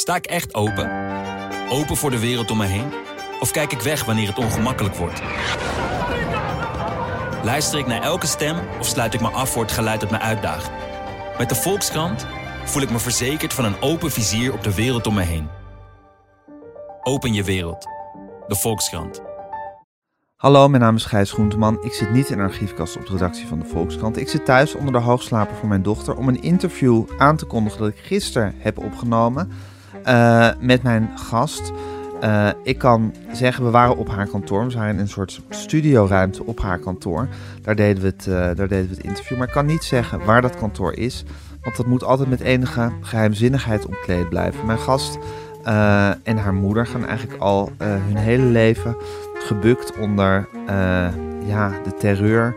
Sta ik echt open? Open voor de wereld om me heen? Of kijk ik weg wanneer het ongemakkelijk wordt? Luister ik naar elke stem of sluit ik me af voor het geluid dat me uitdaagt? Met de Volkskrant voel ik me verzekerd van een open vizier op de wereld om me heen. Open je wereld. De Volkskrant. Hallo, mijn naam is Gijs Groenteman. Ik zit niet in een archiefkast op de redactie van de Volkskrant. Ik zit thuis onder de hoogslaper van mijn dochter om een interview aan te kondigen dat ik gisteren heb opgenomen uh, met mijn gast. Uh, ik kan zeggen, we waren op haar kantoor. We waren in een soort studioruimte op haar kantoor. Daar deden, we het, uh, daar deden we het interview. Maar ik kan niet zeggen waar dat kantoor is. Want dat moet altijd met enige geheimzinnigheid omkleed blijven. Mijn gast en haar moeder gaan eigenlijk al hun hele leven gebukt onder ja, de terreur,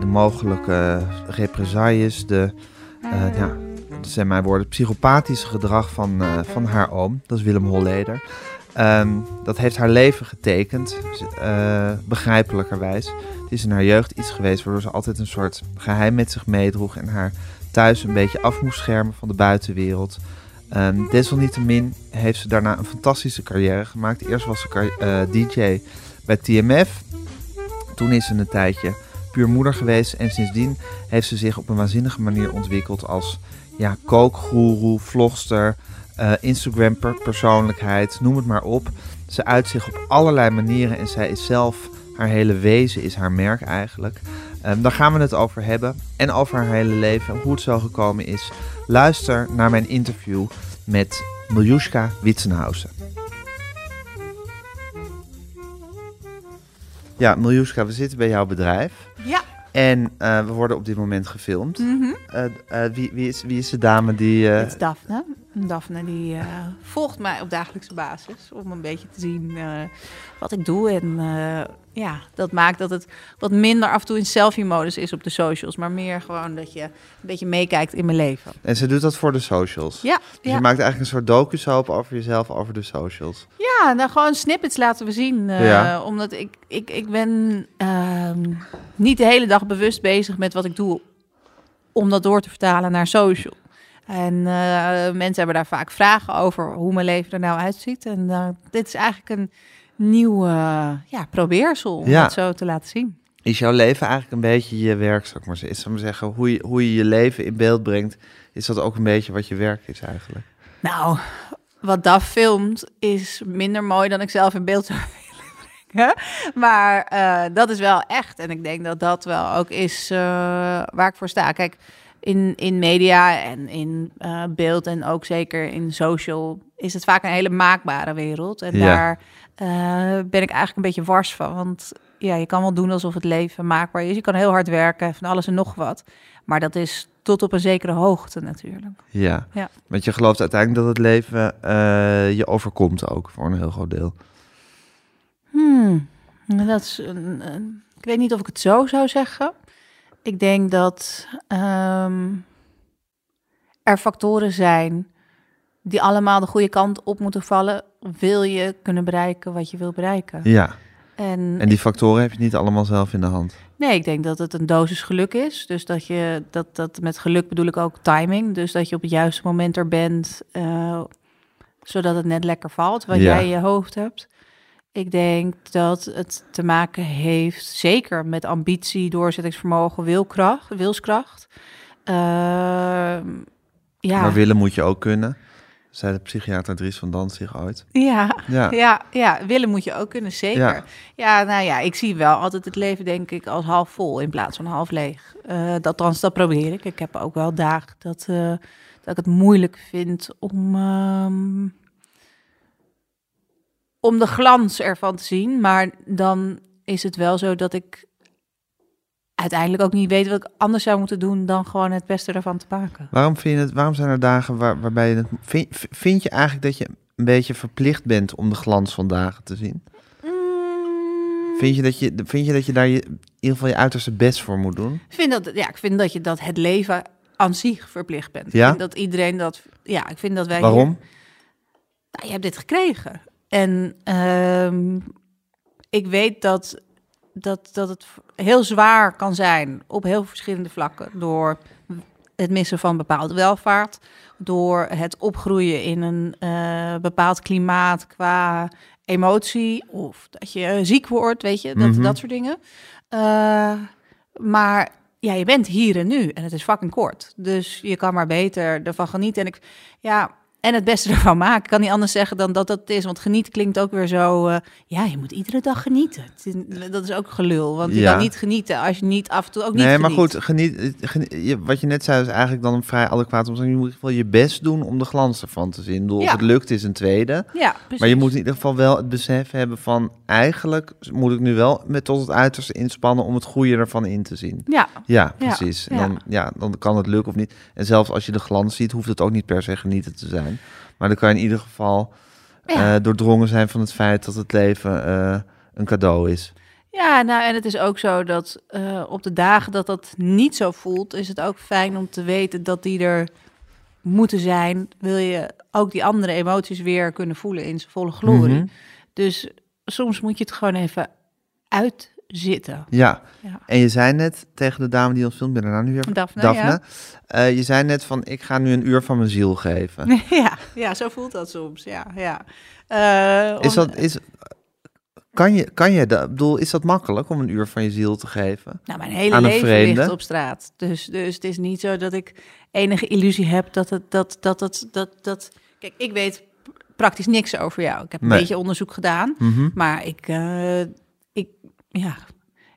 de mogelijke represailles, de, ja, dat zijn mijn woorden, psychopathische gedrag van, van haar oom. Dat is Willem Holleder. Um, dat heeft haar leven getekend, uh, begrijpelijkerwijs. Het is in haar jeugd iets geweest waardoor ze altijd een soort geheim met zich meedroeg en haar thuis een beetje af moest schermen van de buitenwereld. Um, desalniettemin heeft ze daarna een fantastische carrière gemaakt. Eerst was ze uh, DJ bij TMF. Toen is ze een tijdje puur moeder geweest. En sindsdien heeft ze zich op een waanzinnige manier ontwikkeld als ja, kookgoeroe, vlogster, uh, Instagram persoonlijkheid, noem het maar op. Ze uit zich op allerlei manieren en zij is zelf, haar hele wezen is haar merk eigenlijk. Um, daar gaan we het over hebben en over haar hele leven, hoe het zo gekomen is. Luister naar mijn interview met Miljuska Witsenhausen. Ja, Miljuska, we zitten bij jouw bedrijf. Ja. En uh, we worden op dit moment gefilmd. Mm -hmm. uh, uh, wie, wie, is, wie is de dame die... Het is Daphne. Daphne die volgt mij op dagelijkse basis om een beetje te zien wat ik doe. En ja, dat maakt dat het wat minder af en toe in selfie-modus is op de socials. Maar meer gewoon dat je een beetje meekijkt in mijn leven. En ze doet dat voor de socials? Ja. Dus ja. je maakt eigenlijk een soort docusoap over jezelf, over de socials? Ja, nou gewoon snippets laten we zien. Uh, Ja. Omdat ik, ik, ik ben ehm, niet de hele dag bewust bezig met wat ik doe. Om dat door te vertalen naar social. En eh, mensen hebben daar vaak vragen over hoe mijn leven er nou uitziet. En eh, dit is eigenlijk een nieuw ja, probeersel om Ja. het zo te laten zien. Is jouw leven eigenlijk een beetje je werk, zou ik maar zeggen? Is, zou maar zeggen hoe, je, hoe je je leven in beeld brengt, is dat ook een beetje wat je werk is eigenlijk? Nou, wat Daf filmt is minder mooi dan ik zelf in beeld zou willen brengen. Maar eh, dat is wel echt. En ik denk dat dat wel ook is eh, waar ik voor sta. Kijk, in, in media en in eh, beeld en ook zeker in social is het vaak een hele maakbare wereld. En Ja. daar eh, ben ik eigenlijk een beetje wars van. Want ja, je kan wel doen alsof het leven maakbaar is. Je kan heel hard werken, van alles en nog wat. Maar dat is tot op een zekere hoogte natuurlijk. Ja. Ja. Want je gelooft uiteindelijk dat het leven eh, je overkomt ook, voor een heel groot deel. Hmm, dat is een, een- ik weet niet of ik het zo zou zeggen. Ik denk dat ehm, er factoren zijn die allemaal de goede kant op moeten vallen. Wil je kunnen bereiken wat je wil bereiken? Ja. En, En die factoren heb je niet allemaal zelf in de hand. nee, ik denk dat het een dosis geluk is. Dus dat je dat, dat met geluk bedoel ik ook timing. Dus dat je op het juiste moment er bent, eh, zodat het net lekker valt, wat Ja. jij in je hoofd hebt. Ik denk dat het te maken heeft, zeker met ambitie, doorzettingsvermogen, wilkracht, wilskracht. Ehm, ja, Maar willen moet je ook kunnen, zei de psychiater Dries van Danzig ooit. ja, Ja. ja, ja, willen moet je ook kunnen, zeker. Ja. Ja. nou ja, ik zie wel altijd het leven, denk ik, als half vol in plaats van half leeg. Eh dat, althans, dat probeer ik. Ik heb ook wel dagen dat, eh, dat ik het moeilijk vind om, ehm, om de glans ervan te zien. Maar dan is het wel zo dat ik uiteindelijk ook niet weet wat ik anders zou moeten doen dan gewoon het beste ervan te maken. Waarom, vind je het, waarom zijn er dagen waar, waarbij je het... Vind, vind je eigenlijk dat je een beetje verplicht bent om de glans van dagen te zien? Mm. Vind je dat je, vind je, dat je daar je, in ieder geval je uiterste best voor moet doen? Ik vind dat, ja, ik vind dat je dat het leven aan zich verplicht bent. Ja? Ik vind dat iedereen dat, ja, ik vind dat wij. Waarom? hier- nou, je hebt dit gekregen. En ehm, ik weet dat, dat, dat het heel zwaar kan zijn op heel verschillende vlakken door het missen van bepaalde welvaart, door het opgroeien in een eh, bepaald klimaat qua emotie of dat je ziek wordt, weet je, dat, Mhm. dat soort dingen. Eh, maar ja, je bent hier en nu en het is fucking kort. Dus je kan maar beter ervan genieten. En ik, ja, en het beste ervan maken. Ik kan niet anders zeggen dan dat dat is. Want genieten klinkt ook weer zo. eh, ja, je moet iedere dag genieten. Dat is ook gelul. Want je Ja. kan niet genieten als je niet af en toe ook niet Nee, maar geniet. goed, geniet, wat je net zei is eigenlijk dan een vrij adequaat omschrijving. Je moet wel je best doen om de glans ervan te zien. Ik bedoel, Of het lukt is een tweede. Ja, precies. Maar je moet in ieder geval wel het besef hebben van... eigenlijk moet ik nu wel met tot het uiterste inspannen... om het goede ervan in te zien. Ja, Ja, Ja, precies. En dan, ja, dan kan het lukken of niet. En zelfs als je de glans ziet, hoeft het ook niet per se genieten te zijn. Maar dan kan je in ieder geval Ja. eh, doordrongen zijn van het feit dat het leven eh, een cadeau is. ja nou, en het is ook zo dat eh, op de dagen dat dat niet zo voelt, is het ook fijn om te weten dat die er moeten zijn. Wil je ook die andere emoties weer kunnen voelen in zijn volle glorie. Mhm. Dus soms moet je het gewoon even uitzitten. Ja. Ja. en je zei net tegen de dame die ons filmt, ben er nu weer Daphne, Daphne. eh, je zei net van, ik ga nu een uur van mijn ziel geven. Ja. ja, zo voelt dat soms. Ja, ja. Eh, Is dat, is, kan je, kan je dat, bedoel, is dat makkelijk om een uur van je ziel te geven? Nou, mijn hele leven vreemde? ligt op straat. Dus, dus het is niet zo dat ik enige illusie heb dat het dat dat dat dat dat. Kijk, ik weet praktisch niks over jou. Ik heb een Nee. beetje onderzoek gedaan, Mhm. maar ik, eh, ik, ja,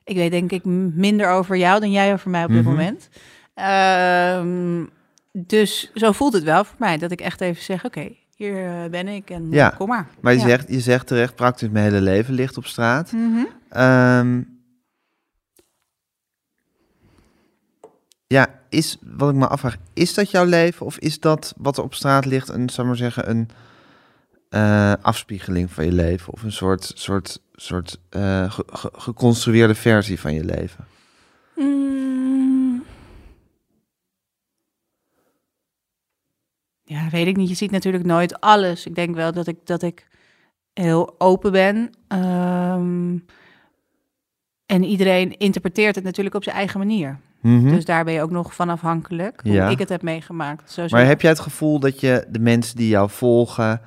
ik weet denk ik minder over jou dan jij over mij op dit Mhm. moment. Ehm, dus zo voelt het wel voor mij dat ik echt even zeg: oké, hier eh, ben ik en Ja, kom maar. Maar je, Ja. zegt, je zegt terecht, praktisch mijn hele leven ligt op straat. Mhm. Ehm, ja, is, wat ik me afvraag, is dat jouw leven of is dat wat er op straat ligt een, zou maar zeggen, een eh, afspiegeling van je leven? Of een soort, soort, soort eh, ge- ge- geconstrueerde versie van je leven? Mm. Ja, weet ik niet. Je ziet natuurlijk nooit alles. Ik denk wel dat ik, dat ik heel open ben. Ehm, en iedereen interpreteert het natuurlijk op zijn eigen manier. Mhm. Dus daar ben je ook nog van afhankelijk. Hoe Ja. ik het heb meegemaakt. Zo Maar heb jij het gevoel dat je de mensen die jou volgen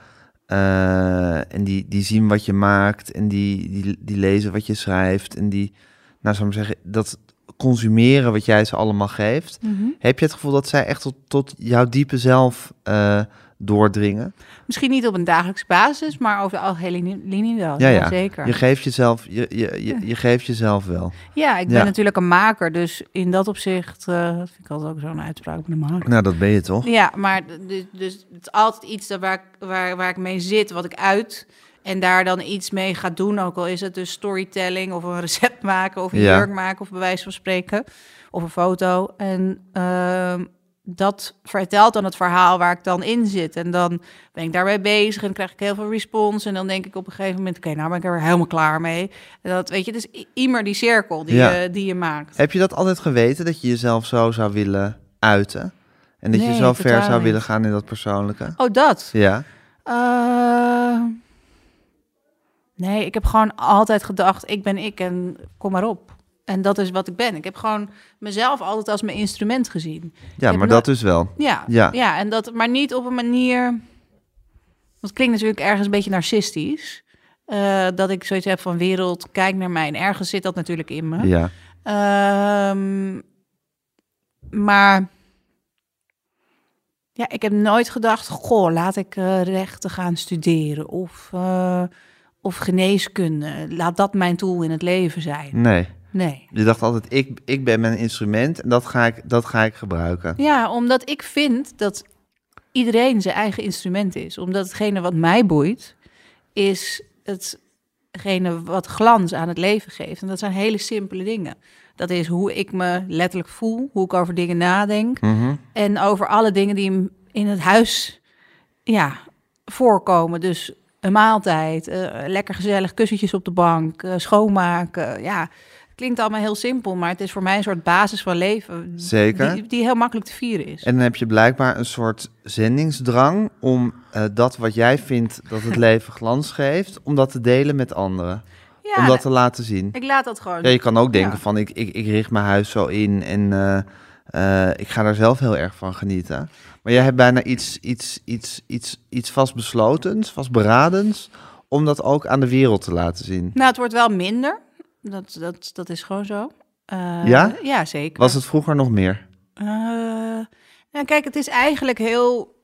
eh, en die, die zien wat je maakt en die, die, die lezen wat je schrijft en die, nou zou ik zeggen, dat consumeren wat jij ze allemaal geeft, Mhm. heb je het gevoel dat zij echt tot, tot jouw diepe zelf eh, doordringen? Misschien niet op een dagelijkse basis, maar over de algehele linie wel. Ja, ja. Zeker. Je geeft jezelf, je, je, je, je geeft jezelf wel. Ja, ik ben Ja. natuurlijk een maker. Dus in dat opzicht uh, vind ik altijd ook zo'n uitspraak met maker. Nou, dat ben je toch? Ja, maar dus, dus het is altijd iets dat waar, waar, waar ik mee zit, wat ik uit. En daar dan iets mee ga doen. Ook al is het dus storytelling of een recept maken of een Ja. jurk maken of bij wijze van spreken. Of een foto. En ehm, dat vertelt dan het verhaal waar ik dan in zit. En dan ben ik daarmee bezig en krijg ik heel veel respons. En dan denk ik op een gegeven moment, oké, nou ben ik er helemaal klaar mee. En dat weet je, dus immer die cirkel die, Ja. je, die je maakt. Heb je dat altijd geweten, dat je jezelf zo zou willen uiten? En dat je zo ver zou niet. willen gaan in dat persoonlijke? Oh, dat? Ja. Eh, nee, ik heb gewoon altijd gedacht, ik ben ik en kom maar op. En dat is wat ik ben. Ik heb gewoon mezelf altijd als mijn instrument gezien. Ja, maar dat is wel. Ja, Ja. ja. en dat, maar niet op een manier... Dat klinkt natuurlijk ergens een beetje narcistisch. eh, dat ik zoiets heb van wereld, kijk naar mij. En ergens zit dat natuurlijk in me. Ja. Ehm, maar ja, ik heb nooit gedacht, goh, laat ik eh, rechten gaan studeren of, eh, of geneeskunde. Laat dat mijn doel in het leven zijn. Nee. Nee. Je dacht altijd, ik, ik ben mijn instrument en dat ga ik, dat ga ik gebruiken. Ja, omdat ik vind dat iedereen zijn eigen instrument is. Omdat hetgene wat mij boeit, is hetgene wat glans aan het leven geeft. En dat zijn hele simpele dingen. Dat is hoe ik me letterlijk voel, hoe ik over dingen nadenk. Mhm. En over alle dingen die in- in het huis ja, voorkomen. Dus een maaltijd, eh, lekker gezellig kussentjes op de bank, eh, schoonmaken. Ja, klinkt allemaal heel simpel, maar het is voor mij een soort basis van leven. Zeker. Die, die heel makkelijk te vieren is. En dan heb je blijkbaar een soort zendingsdrang om eh, dat wat jij vindt dat het leven glans geeft, om dat te delen met anderen. ja, om dat te laten zien. ik laat dat gewoon. Ja, je kan ook denken Ja. van ik, ik, ik richt mijn huis zo in en eh, Eh, ik ga daar zelf heel erg van genieten. Maar jij hebt bijna iets, iets, iets, iets, iets vastbeslotens, vastberadens, om dat ook aan de wereld te laten zien. Nou, het wordt wel minder. Dat, dat, dat is gewoon zo. Eh, Ja? Ja, zeker. Was het vroeger nog meer? Nou, kijk, het is eigenlijk heel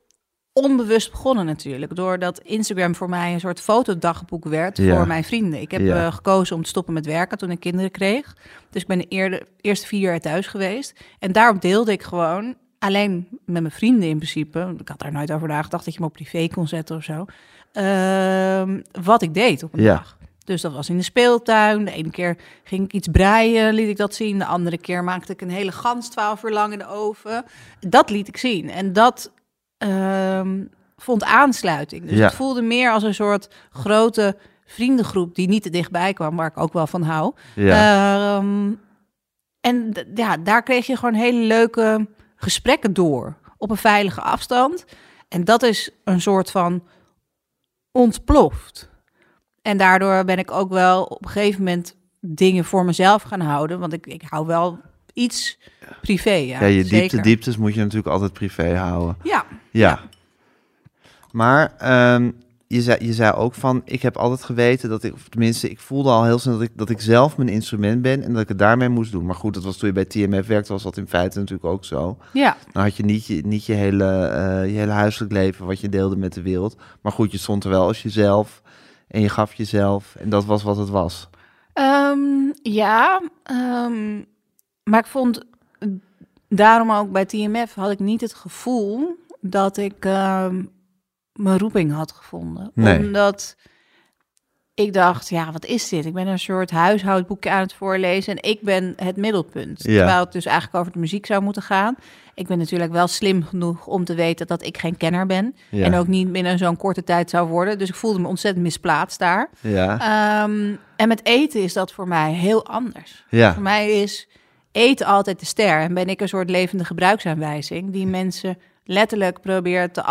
onbewust begonnen natuurlijk. Doordat Instagram voor mij een soort fotodagboek werd Ja. voor mijn vrienden. Ik heb Ja. eh, gekozen om te stoppen met werken toen ik kinderen kreeg. Dus ik ben de eerde, eerste vier jaar thuis geweest. En daarop deelde ik gewoon, alleen met mijn vrienden in principe. Ik had daar nooit over nagedacht dat je me op privé kon zetten of zo. ehm, wat ik deed op een Ja. dag. Dus dat was in de speeltuin. De ene keer ging ik iets breien, liet ik dat zien. De andere keer maakte ik een hele gans twaalf uur lang in de oven. Dat liet ik zien. En dat ehm, vond aansluiting. Dus Ja. het voelde meer als een soort grote vriendengroep die niet te dichtbij kwam, waar ik ook wel van hou. Ja. Ehm, en ja, daar kreeg je gewoon hele leuke gesprekken door op een veilige afstand. En dat is een soort van ontploft. En daardoor ben ik ook wel op een gegeven moment dingen voor mezelf gaan houden. Want ik, ik hou wel iets privé. Ja, ja, je diepte, dieptes moet je natuurlijk altijd privé houden. Ja, Ja. Maar ehm, je, zei, je zei ook van, ik heb altijd geweten dat ik, of tenminste, ik voelde al heel snel dat ik, dat ik zelf mijn instrument ben en dat ik het daarmee moest doen. Maar goed, dat was toen je bij TMF werkte, was dat in feite natuurlijk ook zo. ja. Dan had je niet je, niet je, hele, eh, je hele huiselijk leven wat je deelde met de wereld. Maar goed, je stond er wel als jezelf en je gaf jezelf en dat was wat het was. Ehm, ja, ehm, maar ik vond daarom ook bij TMF had ik niet het gevoel dat ik ehm, mijn roeping had gevonden. Nee. Omdat ik dacht, ja, wat is dit? Ik ben een soort huishoudboekje aan het voorlezen en ik ben het middelpunt. Ja. Terwijl het dus eigenlijk over de muziek zou moeten gaan. Ik ben natuurlijk wel slim genoeg om te weten dat ik geen kenner ben. Ja. En ook niet binnen zo'n korte tijd zou worden. Dus ik voelde me ontzettend misplaatst daar. Ja, Ehm, en met eten is dat voor mij heel anders. ja, Voor mij is eten altijd de ster. En ben ik een soort levende gebruiksaanwijzing... die mensen letterlijk probeert te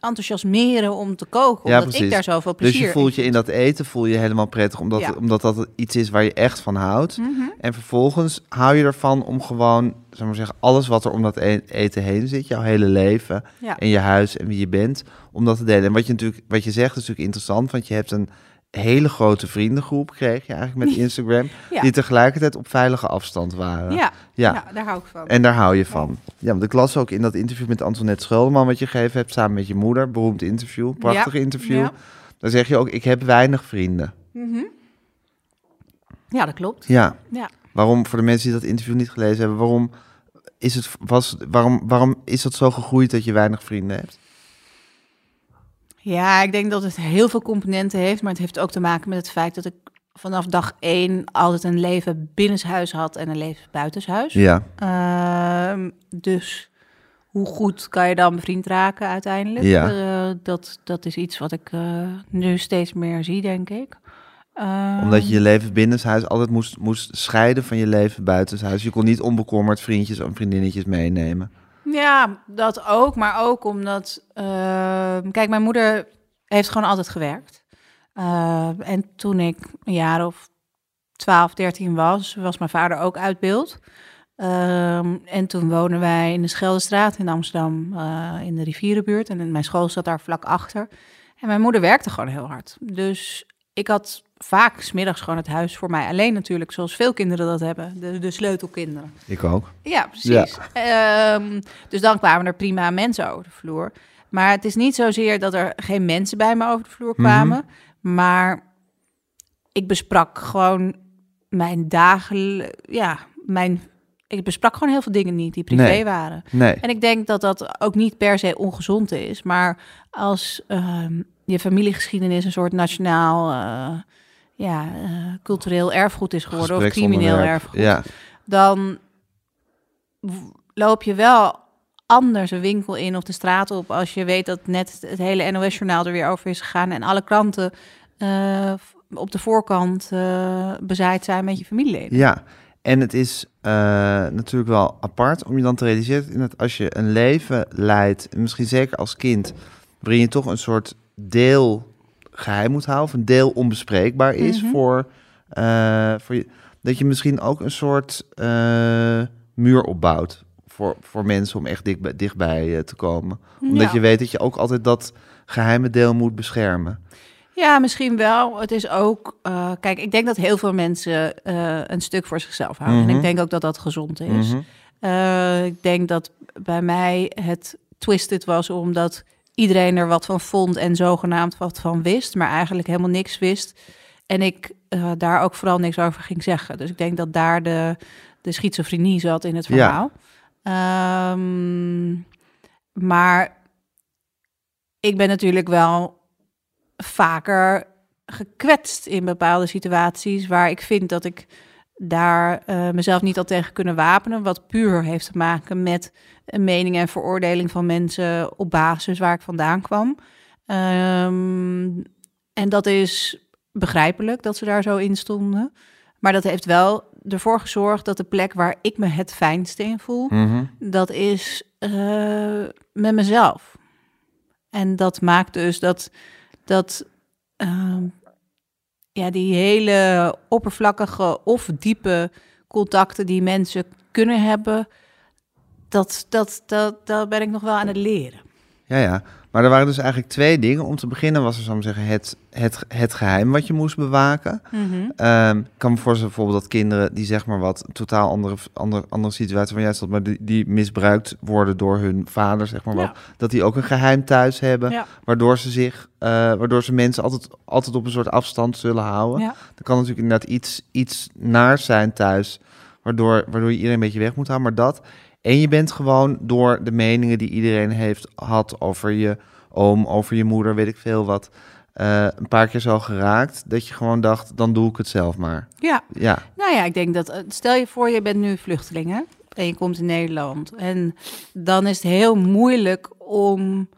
enthousiasmeren om te koken. Ja, omdat ik daar zoveel Dus plezier je voelt je in dat eten voel je helemaal prettig, omdat, Ja. omdat dat iets is waar je echt van houdt. Mhm. En vervolgens hou je ervan om gewoon, zeg maar zeggen, alles wat er om dat e- eten heen zit, jouw hele leven Ja. en je huis en wie je bent, om dat te delen. En wat je natuurlijk, wat je zegt is natuurlijk interessant, want je hebt een hele grote vriendengroep, kreeg je eigenlijk met Instagram, Ja. die tegelijkertijd op veilige afstand waren. Ja, Ja. ja. daar hou ik van. En daar hou je van. Ja, want ik las ook in dat interview met Antoinette Schuldeman wat je gegeven hebt samen met je moeder, beroemd interview, prachtig Ja. interview. Ja. Dan zeg je ook, ik heb weinig vrienden. Mhm. Ja, dat klopt. Ja, Ja. waarom, voor de mensen die dat interview niet gelezen hebben, waarom is, het, was, waarom, waarom is dat zo gegroeid dat je weinig vrienden hebt? Ja, ik denk dat het heel veel componenten heeft. Maar het heeft ook te maken met het feit dat ik vanaf dag één... altijd een leven binnenshuis had en een leven buitenshuis. Ja, Ehm, dus hoe goed kan je dan bevriend raken uiteindelijk? Ja. Eh, dat, dat is iets wat ik eh, nu steeds meer zie, denk ik. Ehm, omdat je je leven binnenshuis altijd moest, moest scheiden van je leven buitenshuis. Je kon niet onbekommerd vriendjes en vriendinnetjes meenemen. Ja, dat ook. Maar ook omdat... ehm, kijk, mijn moeder heeft gewoon altijd gewerkt. Ehm, en toen ik een jaar of 12, 13 was, was mijn vader ook uit beeld. Ehm, en toen wonen wij in de Scheldestraat in Amsterdam, eh, in de rivierenbuurt. En mijn school zat daar vlak achter. En mijn moeder werkte gewoon heel hard. Dus ik had vaak smiddags gewoon het huis voor mij alleen natuurlijk, zoals veel kinderen dat hebben, de, de sleutelkinderen. Ik ook. Ja, precies. Ehm, dus dan kwamen er prima mensen over de vloer. Maar het is niet zozeer dat er geen mensen bij me over de vloer kwamen. Maar ik besprak gewoon mijn dagen... Ja, mijn... Ik besprak gewoon heel veel dingen niet die privé Nee. waren. Nee. En ik denk dat dat ook niet per se ongezond is. Maar als ehm, je familiegeschiedenis een soort nationaal... eh, ja, eh, cultureel erfgoed is geworden of crimineel erfgoed Ja, dan loop je wel anders een winkel in of de straat op als je weet dat net het hele NOS-journaal er weer over is gegaan en alle kranten eh, op de voorkant bezaaid zijn met je familieleden. Ja, en het is natuurlijk wel apart om je dan te realiseren dat als je een leven leidt, en misschien zeker als kind, waarin je toch een soort deel geheim moet houden, of een deel onbespreekbaar is Mhm. voor, eh, voor je, dat je misschien ook een soort eh, muur opbouwt voor, voor mensen om echt dichtbij, dichtbij eh, te komen. Omdat Ja. je weet dat je ook altijd dat geheime deel moet beschermen. Ja, misschien wel. Het is ook, kijk, ik denk dat heel veel mensen een stuk voor zichzelf houden. En Mhm. ik denk ook dat dat gezond is. Mhm. Ik denk dat bij mij het twisted was omdat iedereen er wat van vond en zogenaamd wat van wist, maar eigenlijk helemaal niks wist. En ik eh, daar ook vooral niks over ging zeggen. Dus ik denk dat daar de, de schizofrenie zat in het Ja. verhaal. Ehm, maar ik ben natuurlijk wel vaker gekwetst in bepaalde situaties waar ik vind dat ik daar eh, mezelf niet al tegen kunnen wapenen, wat puur heeft te maken met een mening en veroordeling van mensen op basis waar ik vandaan kwam. Ehm, en dat is begrijpelijk dat ze daar zo in stonden. Maar dat heeft wel ervoor gezorgd dat de plek waar ik me het fijnste in voel, Mhm. dat is eh, met mezelf. En dat maakt dus dat, dat ehm, ja, die hele oppervlakkige of diepe contacten die mensen kunnen hebben, dat, dat, dat, dat ben ik nog wel aan het leren. Ja, ja. Maar er waren dus eigenlijk twee dingen. Om te beginnen was er, zou ik zeggen, het, het, het geheim wat je moest bewaken. Ehm, ik kan me voorstellen bijvoorbeeld dat kinderen die zeg maar wat totaal andere, andere, andere situatie van jij stond, maar die, die misbruikt worden door hun vader, zeg maar Ja. wat, dat die ook een geheim thuis hebben, Ja. waardoor ze zich, eh, waardoor ze mensen altijd, altijd op een soort afstand zullen houden. Ja. Er kan natuurlijk inderdaad iets, iets naar zijn thuis, waardoor, waardoor je iedereen een beetje weg moet houden, maar dat. En je bent gewoon door de meningen die iedereen heeft had over je oom, over je moeder, weet ik veel wat, eh, een paar keer zo geraakt, dat je gewoon dacht, dan doe ik het zelf maar. ja, Ja, nou ja, ik denk dat, eh, stel je voor je bent nu vluchteling hè? en je komt in Nederland. En dan is het heel moeilijk om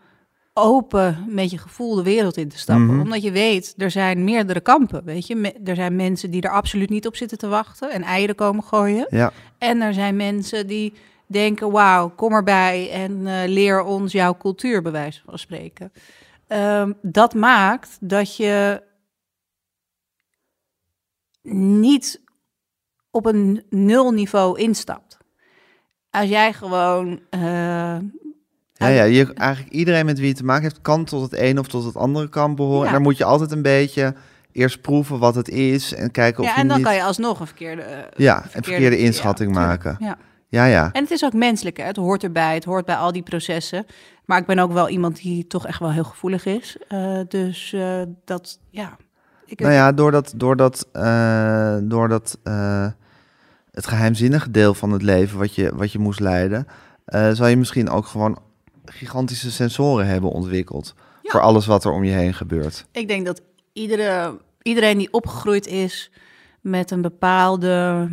open met je gevoel de wereld in te stappen. Mhm. Omdat je weet, er zijn meerdere kampen, weet je. Me- Er zijn mensen die er absoluut niet op zitten te wachten en eieren komen gooien. ja, En er zijn mensen die denken, wauw, kom erbij en eh, leer ons jouw cultuur, bij wijze van spreken. Ehm, dat maakt dat je niet op een nulniveau instapt. Als jij gewoon... eh, ja, ja. Je, eigenlijk iedereen met wie je te maken heeft, kan tot het ene of tot het andere kamp behoren. Ja. En dan moet je altijd een beetje eerst proeven wat het is en kijken of ja, je en dan niet... kan je alsnog een verkeerde... eh, ja, een verkeerde inschatting ja, maken. Ja. Ja, ja. En het is ook menselijk, hè? het hoort erbij, het hoort bij al die processen. Maar ik ben ook wel iemand die toch echt wel heel gevoelig is. Eh, dus eh, dat, ja. Ik, Nou ja, doordat, doordat, eh, doordat het geheimzinnige deel van het leven wat je, wat je moest leiden, zal je misschien ook gewoon gigantische sensoren hebben ontwikkeld. Ja. Voor alles wat er om je heen gebeurt. ik denk dat iedere, iedereen die opgegroeid is met een bepaalde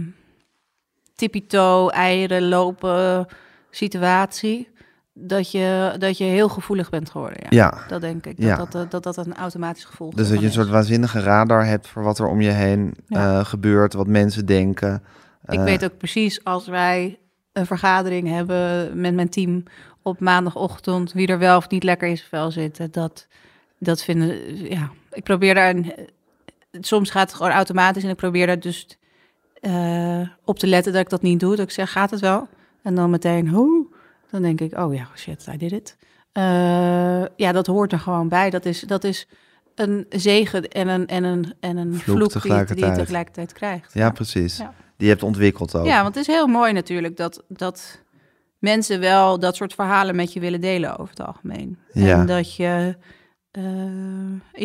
tippito, eieren lopen situatie, dat je, dat je heel gevoelig bent geworden. Ja. Ja. Dat denk ik, Ja. dat, dat, dat dat een automatisch gevolg Dus dat je een soort waanzinnige radar hebt voor wat er om je heen Ja. eh, gebeurt, wat mensen denken. Ik Eh, weet ook precies als wij een vergadering hebben met mijn team op maandagochtend, wie er wel of niet lekker in zijn vel zitten. Dat, dat vinden, ja, ik probeer daar een, soms gaat het gewoon automatisch en ik probeer daar dus eh, op te letten dat ik dat niet doe. Dat ik zeg, gaat het wel? En dan meteen, hoe? Dan denk ik, oh ja, shit, I did it. Eh, ja, dat hoort er gewoon bij. Dat is, dat is een zegen en een, en een, en een Vloek vloek, die, je- die je tegelijkertijd. tegelijkertijd krijgt. Ja, precies. Ja. Die je hebt ontwikkeld ook. Ja, want het is heel mooi natuurlijk dat, dat mensen wel dat soort verhalen met je willen delen over het algemeen. Ja. En dat je, eh,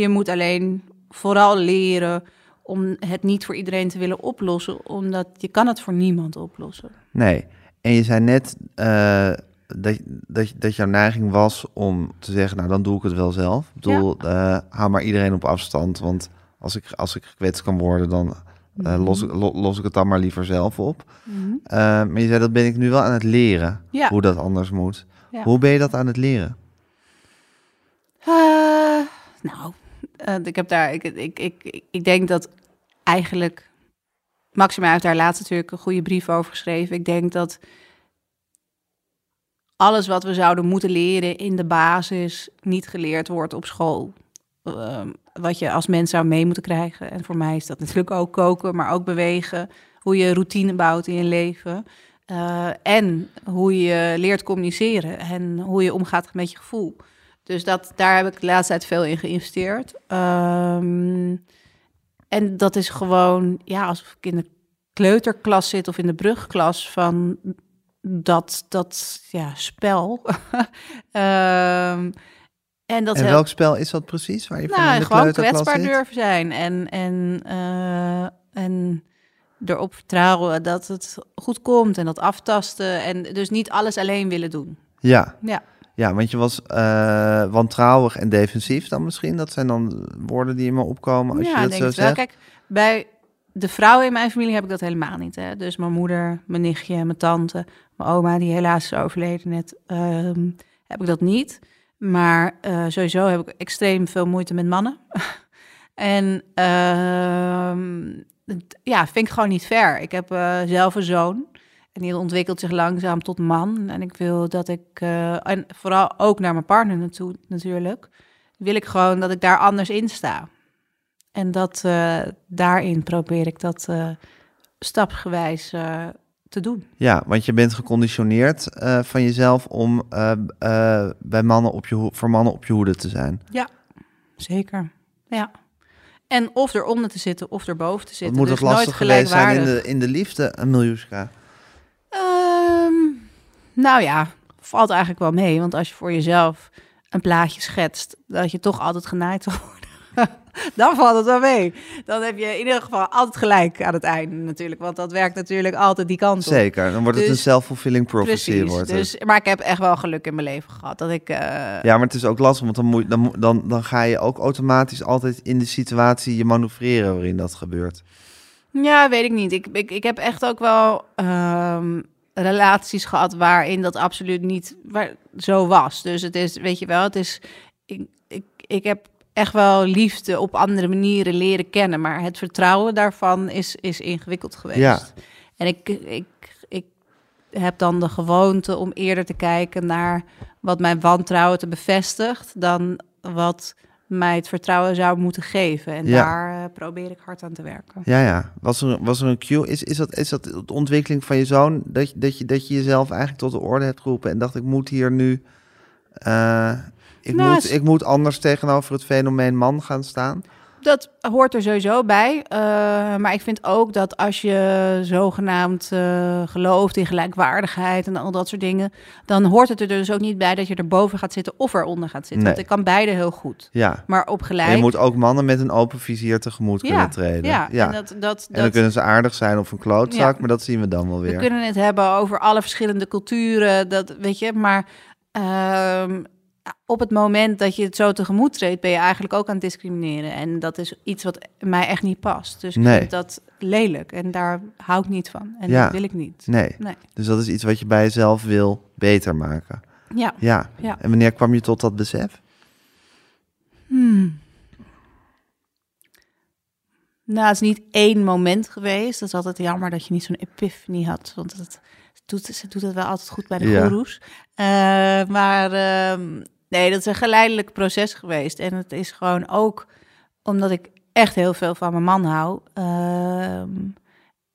je moet alleen vooral leren om het niet voor iedereen te willen oplossen, omdat je kan het voor niemand oplossen. Nee. En je zei net eh, dat, dat, dat jouw neiging was om te zeggen, nou dan doe ik het wel zelf. Ik bedoel, eh, hou maar iedereen op afstand, want als ik, als ik gekwetst kan worden, dan eh, los, ik- lo- los ik het dan maar liever zelf op. Eh, maar je zei, dat ben ik nu wel aan het leren, Ja. hoe dat anders moet. Ja. Hoe ben je dat aan het leren? Nou, eh, ik heb daar, ik, ik, ik, ik denk dat eigenlijk, Maxima heeft daar laatst natuurlijk een goede brief over geschreven. Ik denk dat alles wat we zouden moeten leren in de basis niet geleerd wordt op school. Ehm, wat je als mens zou mee moeten krijgen. En voor mij is dat natuurlijk ook koken, maar ook bewegen. Hoe je routine bouwt in je leven. Eh, en hoe je leert communiceren en hoe je omgaat met je gevoel. Dus dat, daar heb ik de laatste tijd veel in geïnvesteerd. Ehm, en dat is gewoon, ja, als ik in de kleuterklas zit of in de brugklas van dat, dat ja, spel. Ehm, en dat en welk spel is dat precies? Waar je van in nou, de gewoon kwetsbaar zit? durven zijn en, en, eh, en erop vertrouwen dat het goed komt en dat aftasten en dus niet alles alleen willen doen. Ja. Ja. Ja, want je was eh, wantrouwig en defensief dan misschien. Dat zijn dan woorden die in me opkomen als ja, je dat denk zo zegt. Kijk, bij de vrouwen in mijn familie heb ik dat helemaal niet. Hè? Dus mijn moeder, mijn nichtje, mijn tante, mijn oma, die helaas is overleden net, ehm, heb ik dat niet. Maar eh, sowieso heb ik extreem veel moeite met mannen. en ehm, ja, vind ik gewoon niet fair. Ik heb eh, zelf een zoon. En die ontwikkelt zich langzaam tot man. En ik wil dat ik, eh, en vooral ook naar mijn partner naartoe natuurlijk, wil ik gewoon dat ik daar anders in sta. En dat eh, daarin probeer ik dat eh, stapsgewijs te doen. Ja, want je bent geconditioneerd van jezelf om bij mannen op je voor mannen op je hoede te zijn. Zeker. Ja. En of eronder te zitten of erboven te zitten. moet dus het lastig nooit geweest zijn in de, in de liefde, Miljuska? Ehm, nou ja, valt eigenlijk wel mee. Want als je voor jezelf een plaatje schetst, dat je toch altijd genaaid worden. Dan valt het wel mee. Dan heb je in ieder geval altijd gelijk aan het einde natuurlijk. Want dat werkt natuurlijk altijd die kant op. Zeker, dan wordt het Dus- een self-fulfilling prophecy. Precies. Wordt het. Dus, maar ik heb echt wel geluk in mijn leven gehad. Dat ik. eh, Ja, maar het is ook lastig, want dan, moet, dan, dan, dan ga je ook automatisch altijd in de situatie je manoeuvreren waarin dat gebeurt. Ja, weet ik niet. Ik, ik, ik heb echt ook wel ehm, relaties gehad waarin dat absoluut niet waar, zo was. Dus het is, weet je wel, het is. Ik, ik, ik heb echt wel liefde op andere manieren leren kennen, maar het vertrouwen daarvan is, is ingewikkeld geweest. Ja. En ik, ik, ik heb dan de gewoonte om eerder te kijken naar wat mijn wantrouwen te bevestigt dan wat mij het vertrouwen zou moeten geven. En Ja. daar eh, probeer ik hard aan te werken. Ja, ja. Was er, was er een cue? Is, is, dat, is dat de ontwikkeling van je zoon? Dat, je- dat, je, dat je jezelf eigenlijk tot de orde hebt geroepen en dacht, ik moet hier nu... eh, ik, Nou, moet, ik moet anders tegenover het fenomeen man gaan staan. Dat hoort er sowieso bij. eh, maar ik vind ook dat als je zogenaamd eh, gelooft in gelijkwaardigheid en al dat soort dingen, dan hoort het er dus ook niet bij dat je erboven gaat zitten of eronder gaat zitten. Nee. Want ik kan beide heel goed. Ja. Maar op En gelijk. je moet ook mannen met een open vizier tegemoet ja, kunnen treden. Ja, ja. en dat, dat, dat, En dan kunnen ze aardig zijn of een klootzak, Ja. maar dat zien we dan wel we weer. kunnen het hebben over alle verschillende culturen, dat weet je. Maar ehm, op het moment dat je het zo tegemoet treedt, ben je eigenlijk ook aan het discrimineren. En dat is iets wat mij echt niet past. Dus ik Nee. vind dat lelijk en daar hou ik niet van. En Ja. dat wil ik niet. Nee, Nee. dus dat is iets wat je bij jezelf wil beter maken. Ja. Ja. Ja. En wanneer kwam je tot dat besef? Hmm. Nou, het is niet één moment geweest. Dat is altijd jammer dat je niet zo'n epiphany had. Want het doet, ze doet het wel altijd goed bij de Ja. goeroes. Eh, maar ehm, nee, dat is een geleidelijk proces geweest. En het is gewoon ook omdat ik echt heel veel van mijn man hou. ehm,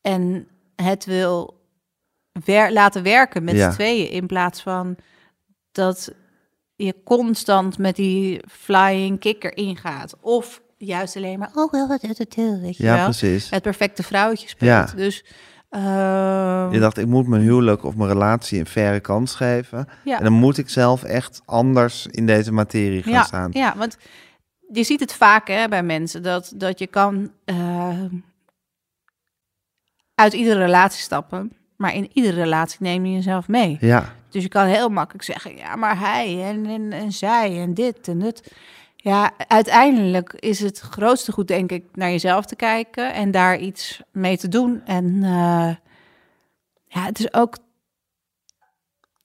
en het wil wer- laten werken met Ja. z'n tweeën. In plaats van dat je constant met die flying kicker ingaat. Of juist alleen maar, oh, wel, wat het, het, weet je Ja, wel. precies. Het perfecte vrouwtje speelt. Ja. Dus, ehm, Je dacht, ik moet mijn huwelijk of mijn relatie een faire kans geven. ja. En dan moet ik zelf echt anders in deze materie gaan ja, staan. Ja, want je ziet het vaak hè, bij mensen dat, dat je kan eh, uit iedere relatie stappen, maar in iedere relatie neem je jezelf mee. Ja, Dus je kan heel makkelijk zeggen, ja, maar hij en, en, en zij en dit en dat. Ja, uiteindelijk is het grootste goed, denk ik, naar jezelf te kijken en daar iets mee te doen. En eh, ja, het is ook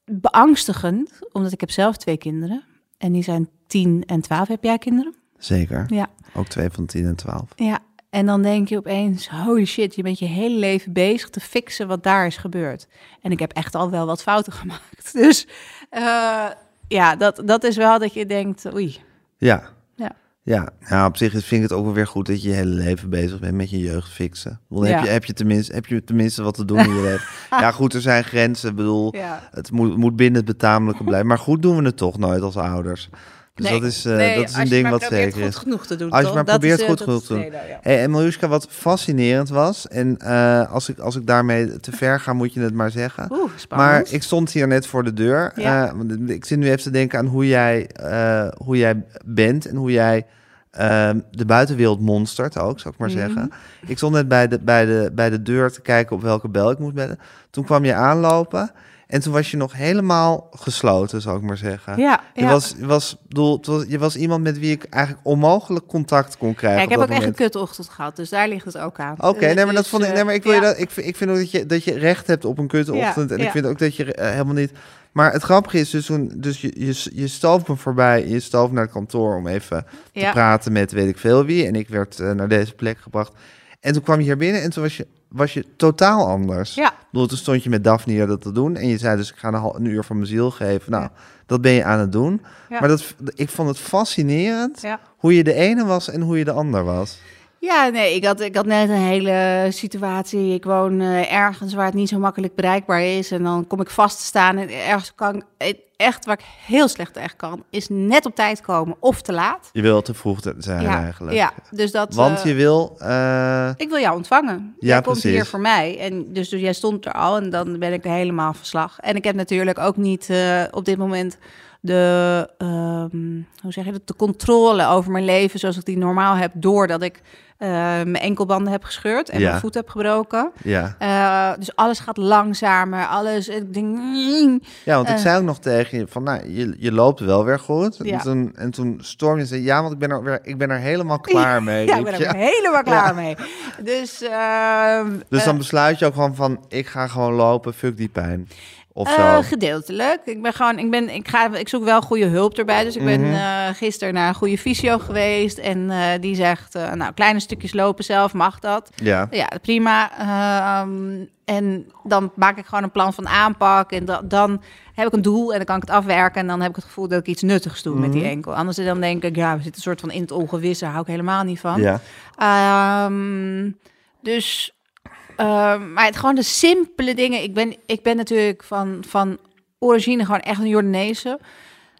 beangstigend, omdat ik heb zelf twee kinderen. En die zijn 10 en 12. Heb jij kinderen? zeker. Ja. Ook twee van 10 en 12. Ja, en dan denk je opeens, holy shit, je bent je hele leven bezig te fixen wat daar is gebeurd. En ik heb echt al wel wat fouten gemaakt. Dus eh, ja, dat, dat is wel dat je denkt, oei. Ja. Ja. Ja, nou, op zich vind ik het ook wel weer goed dat je je hele leven bezig bent met je jeugd fixen. Ja. heb, je, heb, je tenminste, heb je tenminste wat te doen in je leven? Ja, goed, er zijn grenzen. Ik bedoel, Ja. het moet, moet binnen het betamelijke blijven. Maar goed doen we het toch nooit als ouders. Dus Nee, dat is, eh, nee, dat is een je ding wat probeert zeker goed is. genoeg te doen. Als je maar Dat probeert is, eh, goed genoeg te doen. ja. Hey, en Miljuska, wat fascinerend was, en eh, als, ik, als ik daarmee te ver ga, moet je het maar zeggen. Oeh. Maar ik stond hier net voor de deur. Ja. Eh, ik zit nu even te denken aan hoe jij, eh, hoe jij bent en hoe jij ehm, de buitenwereld monstert ook, zou ik maar Mhm. zeggen. Ik stond net bij de, bij, de, bij de deur te kijken op welke bel ik moest bellen. Toen kwam je aanlopen en toen was je nog helemaal gesloten, zou ik maar zeggen. Ja, Je, ja. was, je, was, bedoel, het was, je was iemand met wie ik eigenlijk onmogelijk contact kon krijgen. Ja, ik heb ook echt een kutochtend gehad, dus daar ligt het ook aan. Oké, Eh, nee, maar dat dus, vond ik. eh, Nee, maar ik wil je dat. Ik, vind- ik vind ook dat je dat je recht hebt op een kutochtend. En ik vind ook dat je eh, helemaal niet. Maar het grappige is dus toen, dus je, je, je stoof me voorbij, je stoof naar het kantoor om even te praten met weet ik veel wie. En ik werd eh, naar deze plek gebracht. En toen kwam je hier binnen en toen was je, was je totaal anders. Ja. Ik bedoel, toen stond je met Daphne dat te doen. En je zei dus, ik ga een, een uur van mijn ziel geven. Nou, Ja. dat ben je aan het doen. Ja. Maar dat, ik vond het fascinerend Ja. hoe je de ene was en hoe je de ander was. Ja, nee, ik had, ik had net een hele situatie. Ik woon eh, ergens waar het niet zo makkelijk bereikbaar is. En dan kom ik vast te staan. En ergens kan ik, echt waar ik heel slecht echt kan, is net op tijd komen of te laat. Je wil te vroeg zijn ja, eigenlijk. ja, dus dat. Want eh, je wil... eh, ik wil jou ontvangen. Ja, jij komt precies. hier voor mij. En dus, dus jij stond er al en dan ben ik helemaal verslag. En ik heb natuurlijk ook niet eh, op dit moment de, ehm, hoe zeg je dat, de controle over mijn leven zoals ik die normaal heb, doordat ik eh, mijn enkelbanden heb gescheurd en Ja. mijn voet heb gebroken. ja. Eh, dus alles gaat langzamer, alles. Ik denk, mm, ja, want ik eh. zei ook nog tegen je van, nou, je, je loopt wel weer goed. Ja. En, toen, en toen storm je zei, ja, want ik ben er, weer, ik ben er helemaal klaar mee. ja, ik ben er helemaal klaar mee. Dus, ehm, Dus dan eh, besluit je ook gewoon van, ik ga gewoon lopen, fuck die pijn. Of Eh, gedeeltelijk. Ik ben gewoon, ik ben, ik ga, ik zoek wel goede hulp erbij. Dus ik ben Mhm. eh, gisteren naar een goede fysio geweest en eh, die zegt, nou kleine stukjes lopen zelf mag dat. Ja. Ja, prima. Ehm, en dan maak ik gewoon een plan van aanpak en da- dan heb ik een doel en dan kan ik het afwerken en dan heb ik het gevoel dat ik iets nuttigs doe met die Mhm. enkel. Anders dan denk ik, ja, we zitten een soort van in het ongewisse, hou ik helemaal niet van. Ja. Ehm, dus, ehm, maar het, gewoon de simpele dingen. Ik ben, ik ben natuurlijk van, van origine gewoon echt een Jordaanese.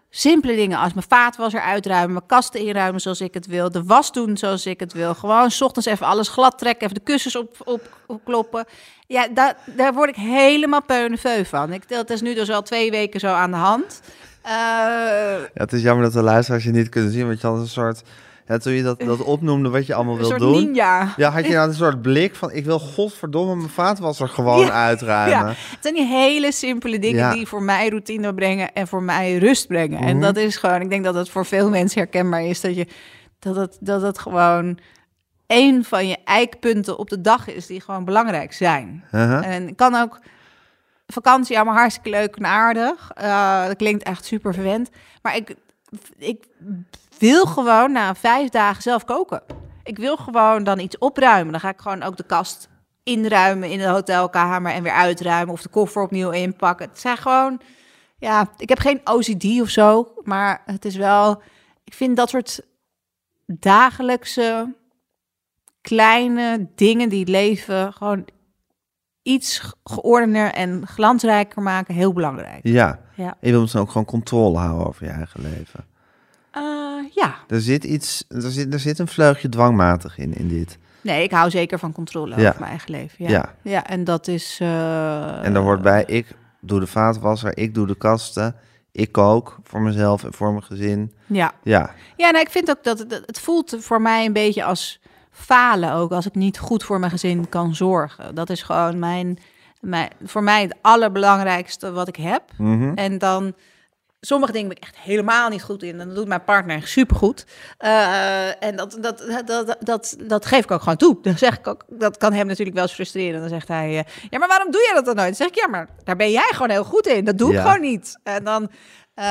Simpele dingen als mijn vaatwasser uitruimen, mijn kasten inruimen zoals ik het wil, de was doen zoals ik het wil. Gewoon 's ochtends even alles glad trekken, even de kussens op, op, opkloppen. Ja, daar, daar word ik helemaal peuneveu van. Ik, dat is nu dus al twee weken zo aan de hand. Eh, ja, het is jammer dat de luisteraars je niet kunnen zien, want je had een soort... Ja, toen je dat, dat opnoemde wat je allemaal een wil soort doen... ninja. Ja, had je nou een soort blik van, ik wil godverdomme mijn vaatwasser gewoon Ja, uitruimen. Ja, het zijn die hele simpele dingen Ja. die voor mij routine brengen en voor mij rust brengen. En Mhm. dat is gewoon, ik denk dat het voor veel mensen herkenbaar is dat je dat het, dat het gewoon een van je eikpunten op de dag is die gewoon belangrijk zijn. Uh-huh. En ik kan ook vakantie allemaal hartstikke leuk en aardig. Eh, dat klinkt echt super verwend. Maar ik, ik wil gewoon na vijf dagen zelf koken. Ik wil gewoon dan iets opruimen. Dan ga ik gewoon ook de kast inruimen in de hotelkamer en weer uitruimen. Of de koffer opnieuw inpakken. Het zijn gewoon... Ja, ik heb geen OCD of zo. Maar het is wel... Ik vind dat soort dagelijkse kleine dingen die het leven gewoon iets geordener en glansrijker maken heel belangrijk. Ja. Ja. Je wil misschien ook gewoon controle houden over je eigen leven. Eh, ja, Er zit iets, er zit, er zit een vleugje dwangmatig in, in dit. nee, ik hou zeker van controle Ja. over mijn eigen leven. Ja, Ja. ja. en dat is. eh, En daar hoort bij, ik doe de vaatwasser, ik doe de kasten, ik kook voor mezelf en voor mijn gezin. Ja, Ja, ja nou, ik vind ook dat het, het voelt voor mij een beetje als falen ook als ik niet goed voor mijn gezin kan zorgen. Dat is gewoon mijn, mijn voor mij het allerbelangrijkste wat ik heb. Mhm. En dan, sommige dingen ben ik echt helemaal niet goed in. En dat doet mijn partner supergoed. Eh en dat, dat, dat, dat, dat, geef ik ook gewoon toe. Dan zeg ik ook, dat kan hem natuurlijk wel eens frustreren. Dan zegt hij, eh, ja, maar waarom doe je dat dan nooit? Dan zeg ik, ja, maar daar ben jij gewoon heel goed in. Dat doe ik Ja. gewoon niet. En dan, eh,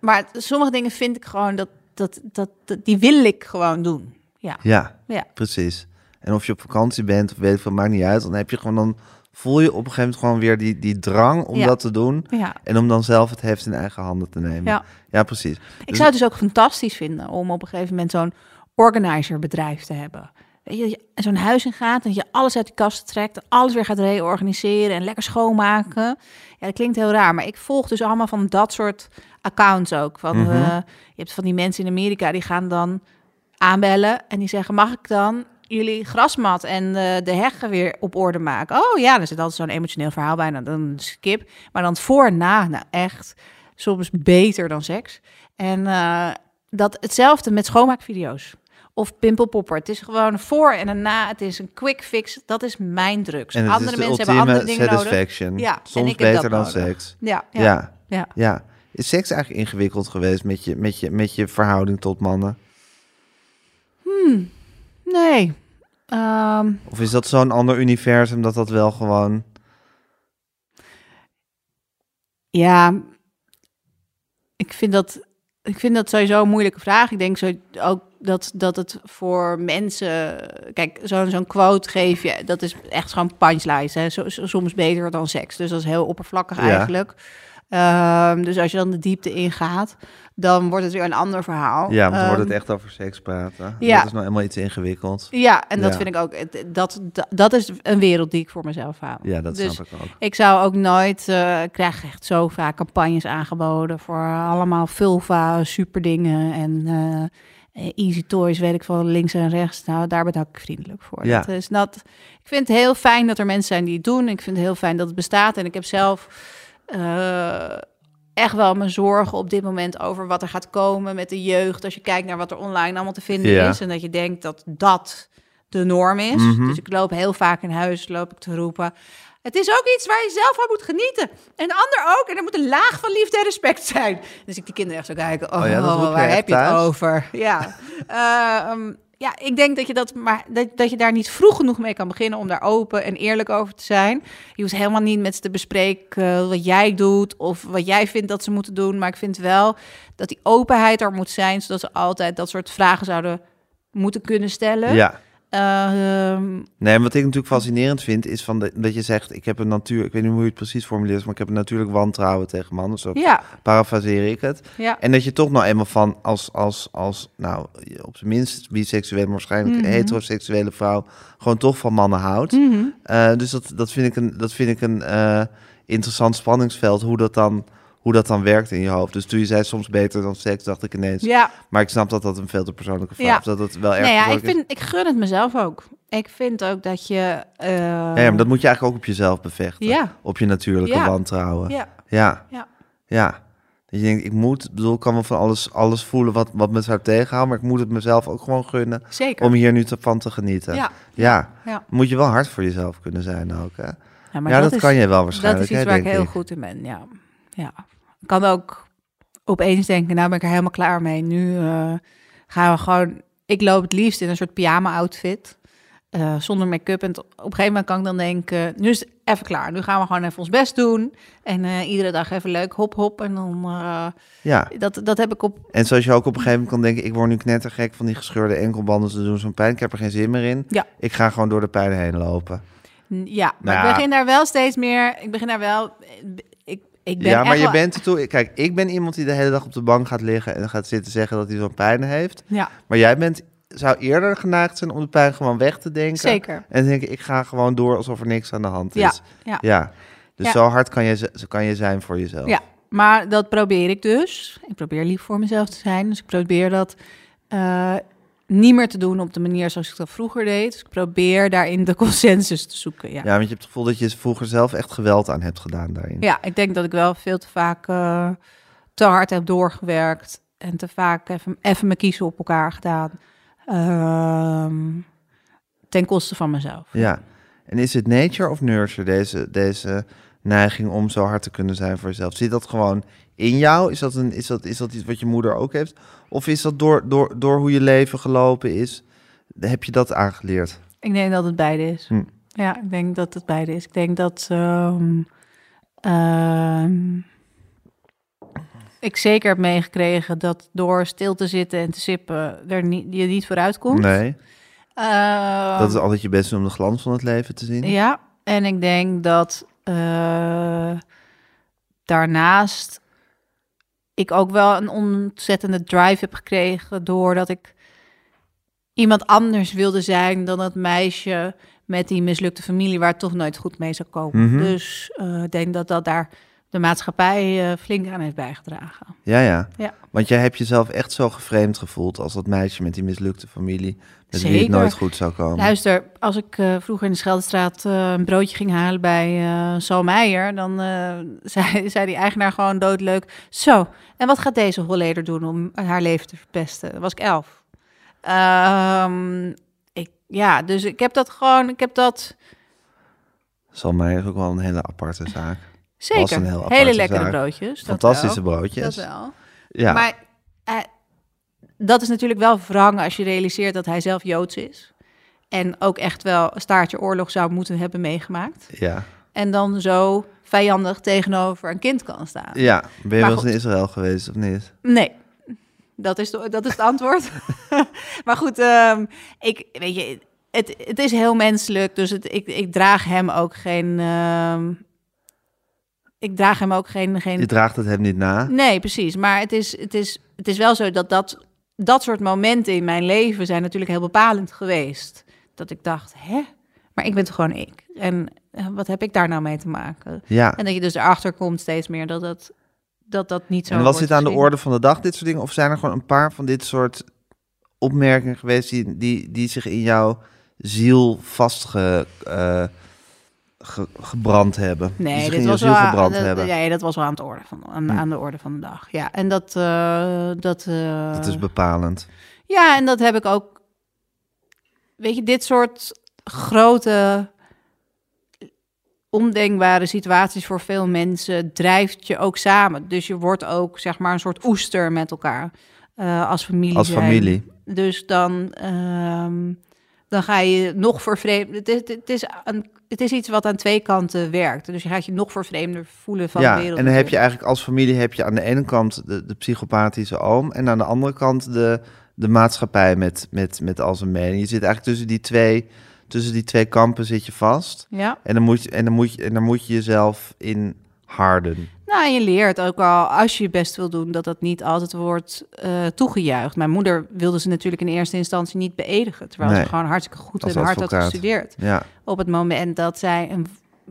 maar sommige dingen vind ik gewoon, dat, dat, dat, dat, die wil ik gewoon doen. Ja, ja, ja. precies. En of je op vakantie bent of weet ik veel, maakt niet uit. Dan heb je gewoon dan voel je op een gegeven moment gewoon weer die, die drang om Ja. dat te doen. Ja. En om dan zelf het heft in eigen handen te nemen. Ja. ja precies. Ik zou het dus ook fantastisch vinden om op een gegeven moment zo'n organizerbedrijf te hebben. Weet je, dat je zo'n huis in gaat en dat je alles uit de kast trekt, alles weer gaat reorganiseren en lekker schoonmaken. Ja, dat klinkt heel raar, maar ik volg dus allemaal van dat soort accounts ook. Van, Mhm. eh, je hebt van die mensen in Amerika die gaan dan aanbellen en die zeggen: Mag ik dan jullie grasmat en eh, de heggen weer op orde maken? Oh ja, er zit altijd zo'n emotioneel verhaal bij, nou, dan skip. Maar dan voor en na, nou echt, soms beter dan seks. En eh, dat hetzelfde met schoonmaakvideo's. Of pimpelpopper. Het is gewoon een voor en een na. Het is een quick fix. Dat is mijn drugs. En andere mensen hebben andere dingen nodig. satisfaction. Ja, en Soms ik beter dan nodig. seks. Ja, ja, Ja. ja. ja. Is seks eigenlijk ingewikkeld geweest met je, met je, met je verhouding tot mannen? Nee. Ehm, Of is dat zo'n ander universum dat dat wel gewoon... Ja, ik vind dat, ik vind dat sowieso een moeilijke vraag. Ik denk zo ook dat, dat het voor mensen... Kijk, zo'n zo'n quote geef je, dat is echt gewoon punchline. Hè? Soms beter dan seks. Dus dat is heel oppervlakkig Ja. eigenlijk. Ehm, dus als je dan de diepte ingaat, dan wordt het weer een ander verhaal. Ja, maar dan wordt Ehm, het echt over seks praten. ja. Dat is nou helemaal iets ingewikkeld. Ja, en dat Ja. vind ik ook... Dat, dat, dat is een wereld die ik voor mezelf hou. Ja, dat Dus snap ik ook. Ik zou ook nooit, eh, ik krijg echt zo vaak campagnes aangeboden voor allemaal vulva, superdingen en eh, easy toys, weet ik van links en rechts. Nou, daar bedank ik vriendelijk voor. Ja. Dat is dat, ik vind het heel fijn dat er mensen zijn die het doen. Ik vind het heel fijn dat het bestaat. En ik heb zelf eh, echt wel mijn zorgen op dit moment over wat er gaat komen met de jeugd. Als je kijkt naar wat er online allemaal te vinden is. En dat je denkt dat dat de norm is. Mhm. Dus ik loop heel vaak in huis, loop ik te roepen. Het is ook iets waar je zelf van moet genieten. En de ander ook. En er moet een laag van liefde en respect zijn. Dus ik die kinderen echt zo kijken. Oh, Oh ja, jij waar heb je het over? Ja. Ehm, ja, ik denk dat je, dat, maar, dat, dat je daar niet vroeg genoeg mee kan beginnen om daar open en eerlijk over te zijn. Je hoeft helemaal niet met ze te bespreken eh, wat jij doet of wat jij vindt dat ze moeten doen. Maar ik vind wel dat die openheid er moet zijn, zodat ze altijd dat soort vragen zouden moeten kunnen stellen. Ja. Ehm, Nee, wat ik natuurlijk fascinerend vind, is van de, dat je zegt, ik heb een natuur, ik weet niet hoe je het precies formuleert, maar ik heb een natuurlijk wantrouwen tegen mannen, zo ja, parafraseer ik het. ja. En dat je toch nou eenmaal van als, als, als nou, op zijn minst biseksuele, maar waarschijnlijk Mhm. heteroseksuele vrouw, gewoon toch van mannen houdt. Eh, dus dat, dat vind ik een, dat vind ik een eh, interessant spanningsveld, hoe dat, dan, hoe dat dan werkt in je hoofd. Dus toen je zei soms beter dan seks, dacht ik ineens, Ja, maar ik snap dat dat een veel te persoonlijke vraag Ja. is, dat het wel erg nee, ja, ik, is. vind, ik gun het mezelf ook. Ik vind ook dat je... eh, Ja, ja, maar dat moet je eigenlijk ook op jezelf bevechten. Ja. Op je natuurlijke Ja. wantrouwen. Ja, Ja. Ja. Ja. Dat je denkt, ik moet, ik bedoel, ik kan wel van alles, alles voelen wat, wat me zou tegenhouden, maar ik moet het mezelf ook gewoon gunnen zeker. om hier nu te, van te genieten. Ja, Ja. ja. Moet je wel hard voor jezelf kunnen zijn ook, hè? Ja, maar dat, is, kan je wel Dat waarschijnlijk, is iets hè, waar ik heel goed in ben, ja. Ja. Ik kan ook opeens denken, nou ben ik er helemaal klaar mee. Nu eh, gaan we gewoon... Ik loop het liefst in een soort pyjama-outfit. eh, zonder make-up. En op een gegeven moment kan ik dan denken, nu is het even klaar. Nu gaan we gewoon even ons best doen. En eh, iedere dag even leuk hop hop. En dan, Ja. dat, dat heb ik op... En zoals je ook op een gegeven moment kan denken, ik word nu knettergek van die gescheurde enkelbanden, ze doen zo'n pijn, ik heb er geen zin meer in. Ja. Ik ga gewoon door de pijn heen lopen. Ja, maar Nou. ik begin daar wel steeds meer... Ik begin daar wel... Ik, ben ja, maar je wel- bent ertoe. Kijk, ik ben iemand die de hele dag op de bank gaat liggen en gaat zitten zeggen dat hij zo'n pijn heeft. Ja, Maar jij bent, zou eerder geneigd zijn om de pijn gewoon weg te denken. zeker. En denken, ik ga gewoon door alsof er niks aan de hand is. Ja, ja. ja. Dus Ja. zo hard kan je, z- kan je zijn voor jezelf. Ja, maar dat probeer ik dus. Ik probeer lief voor mezelf te zijn. Dus ik probeer dat eh, niet meer te doen op de manier zoals ik dat vroeger deed. Dus ik probeer daarin de consensus te zoeken. Ja, Ja, want je hebt het gevoel dat je vroeger zelf echt geweld aan hebt gedaan daarin. ja ik denk dat ik wel veel te vaak eh, te hard heb doorgewerkt. En te vaak even, even mijn kiezen op elkaar gedaan. Ehm, ten koste van mezelf. Ja. En is het nature of nurture, deze, deze neiging om zo hard te kunnen zijn voor jezelf? Zit dat gewoon in jou? Is dat, een, is dat, is dat iets wat je moeder ook heeft? Of is dat door, door, door hoe je leven gelopen is? Heb je dat aangeleerd? Ik denk dat het beide is. Hm. Ja, ik denk dat het beide is. Ik denk dat ehm, ehm, ik zeker heb meegekregen dat door stil te zitten en te sippen er niet, je niet vooruit komt. Nee. Ehm, Dat is altijd je best om de glans van het leven te zien. Ja, En ik denk dat eh, daarnaast ik ook wel een ontzettende drive heb gekregen doordat ik iemand anders wilde zijn dan het meisje met die mislukte familie waar het toch nooit goed mee zou komen. Mhm. Dus eh, ik denk dat dat daar de maatschappij eh, flink aan heeft bijgedragen. Ja, ja. Ja. Want jij hebt jezelf echt zo geframed gevoeld als dat meisje met die mislukte familie. Met wie het Zeker. nooit goed zou komen. Luister, als ik eh, vroeger in de Scheldestraat eh, een broodje ging halen bij Sal Meijer, dan zei, zei die eigenaar gewoon doodleuk. Zo, en wat gaat deze Holleder doen om haar leven te verpesten? Was ik elf. Ehm, ik, ja, dus ik heb dat gewoon, ik heb dat Zal mij ook wel een hele aparte zaak. Zeker. een heel aparte Hele lekkere zaak. broodjes. Fantastische wel. broodjes. Dat wel. Ja. Maar eh, dat is natuurlijk wel wrang als je realiseert dat hij zelf Joods is. En ook echt wel een staartje oorlog zou moeten hebben meegemaakt. ja. En dan zo vijandig tegenover een kind kan staan. ja. Ben je wel eens in Israël geweest of niet? Nee, dat is, de, dat is het antwoord. maar goed, ehm, ik, weet je, het, het is heel menselijk. Dus het, ik, ik draag hem ook geen... ehm, ik draag hem ook geen... geen Je draagt het hem niet na. Nee, precies. Maar het is, het is, het is wel zo dat, dat dat soort momenten in mijn leven zijn natuurlijk heel bepalend geweest. Dat ik dacht, hè? Maar ik ben toch gewoon ik. En eh, wat heb ik daar nou mee te maken? Ja. En dat je dus erachter komt steeds meer dat dat, dat, dat niet zo En was dit aan de orde van de dag, dit soort dingen? Of zijn er gewoon een paar van dit soort opmerkingen geweest die, die, die zich in jouw ziel vastge, eh, ge- gebrand hebben? Nee, zich dit was ziel wel, gebrand dat- hebben? nee, dat was wel aan, het orde van, aan, Hm. aan de orde van de dag. Ja, en dat... eh, dat, eh, Dat is bepalend. Ja, en dat heb ik ook. Weet je, dit soort grote, ondenkbare situaties voor veel mensen drijft je ook samen. Dus je wordt ook, zeg maar, een soort oester met elkaar eh, als familie. Als zijn. familie. Dus dan, ehm, dan ga je nog vervreemden. Het is, het, is een, het is iets wat aan twee kanten werkt. Dus je gaat je nog vervreemder voelen van ja, de wereld. en dan heb je eigenlijk als familie heb je aan de ene kant de, de psychopathische oom en aan de andere kant de, de maatschappij met, met, met al zijn mening. Je zit eigenlijk tussen die twee, tussen die twee kampen zit je vast. Ja. En dan moet je, en dan moet je, en dan moet je jezelf in harden. Nou, en je leert ook al, als je je best wil doen, dat dat niet altijd wordt eh, toegejuicht. Mijn moeder wilde ze natuurlijk in eerste instantie niet beëdigen, terwijl Nee. ze gewoon hartstikke goed en hard had gestudeerd. Ja, Op het moment dat zij een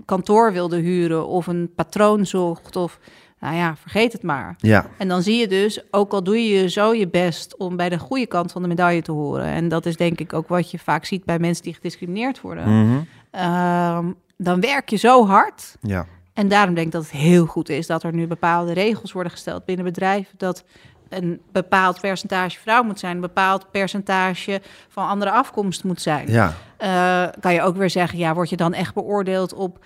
kantoor wilde huren of een patroon zocht of, nou ja, vergeet het maar. ja, En dan zie je dus, ook al doe je zo je best om bij de goede kant van de medaille te horen. En dat is denk ik ook wat je vaak ziet bij mensen die gediscrimineerd worden. mhm, Ehm, dan werk je zo hard ja. En daarom denk ik dat het heel goed is dat er nu bepaalde regels worden gesteld binnen bedrijven. Dat een bepaald percentage vrouw moet zijn, een bepaald percentage van andere afkomst moet zijn. ja. Eh, kan je ook weer zeggen, ja, word je dan echt beoordeeld op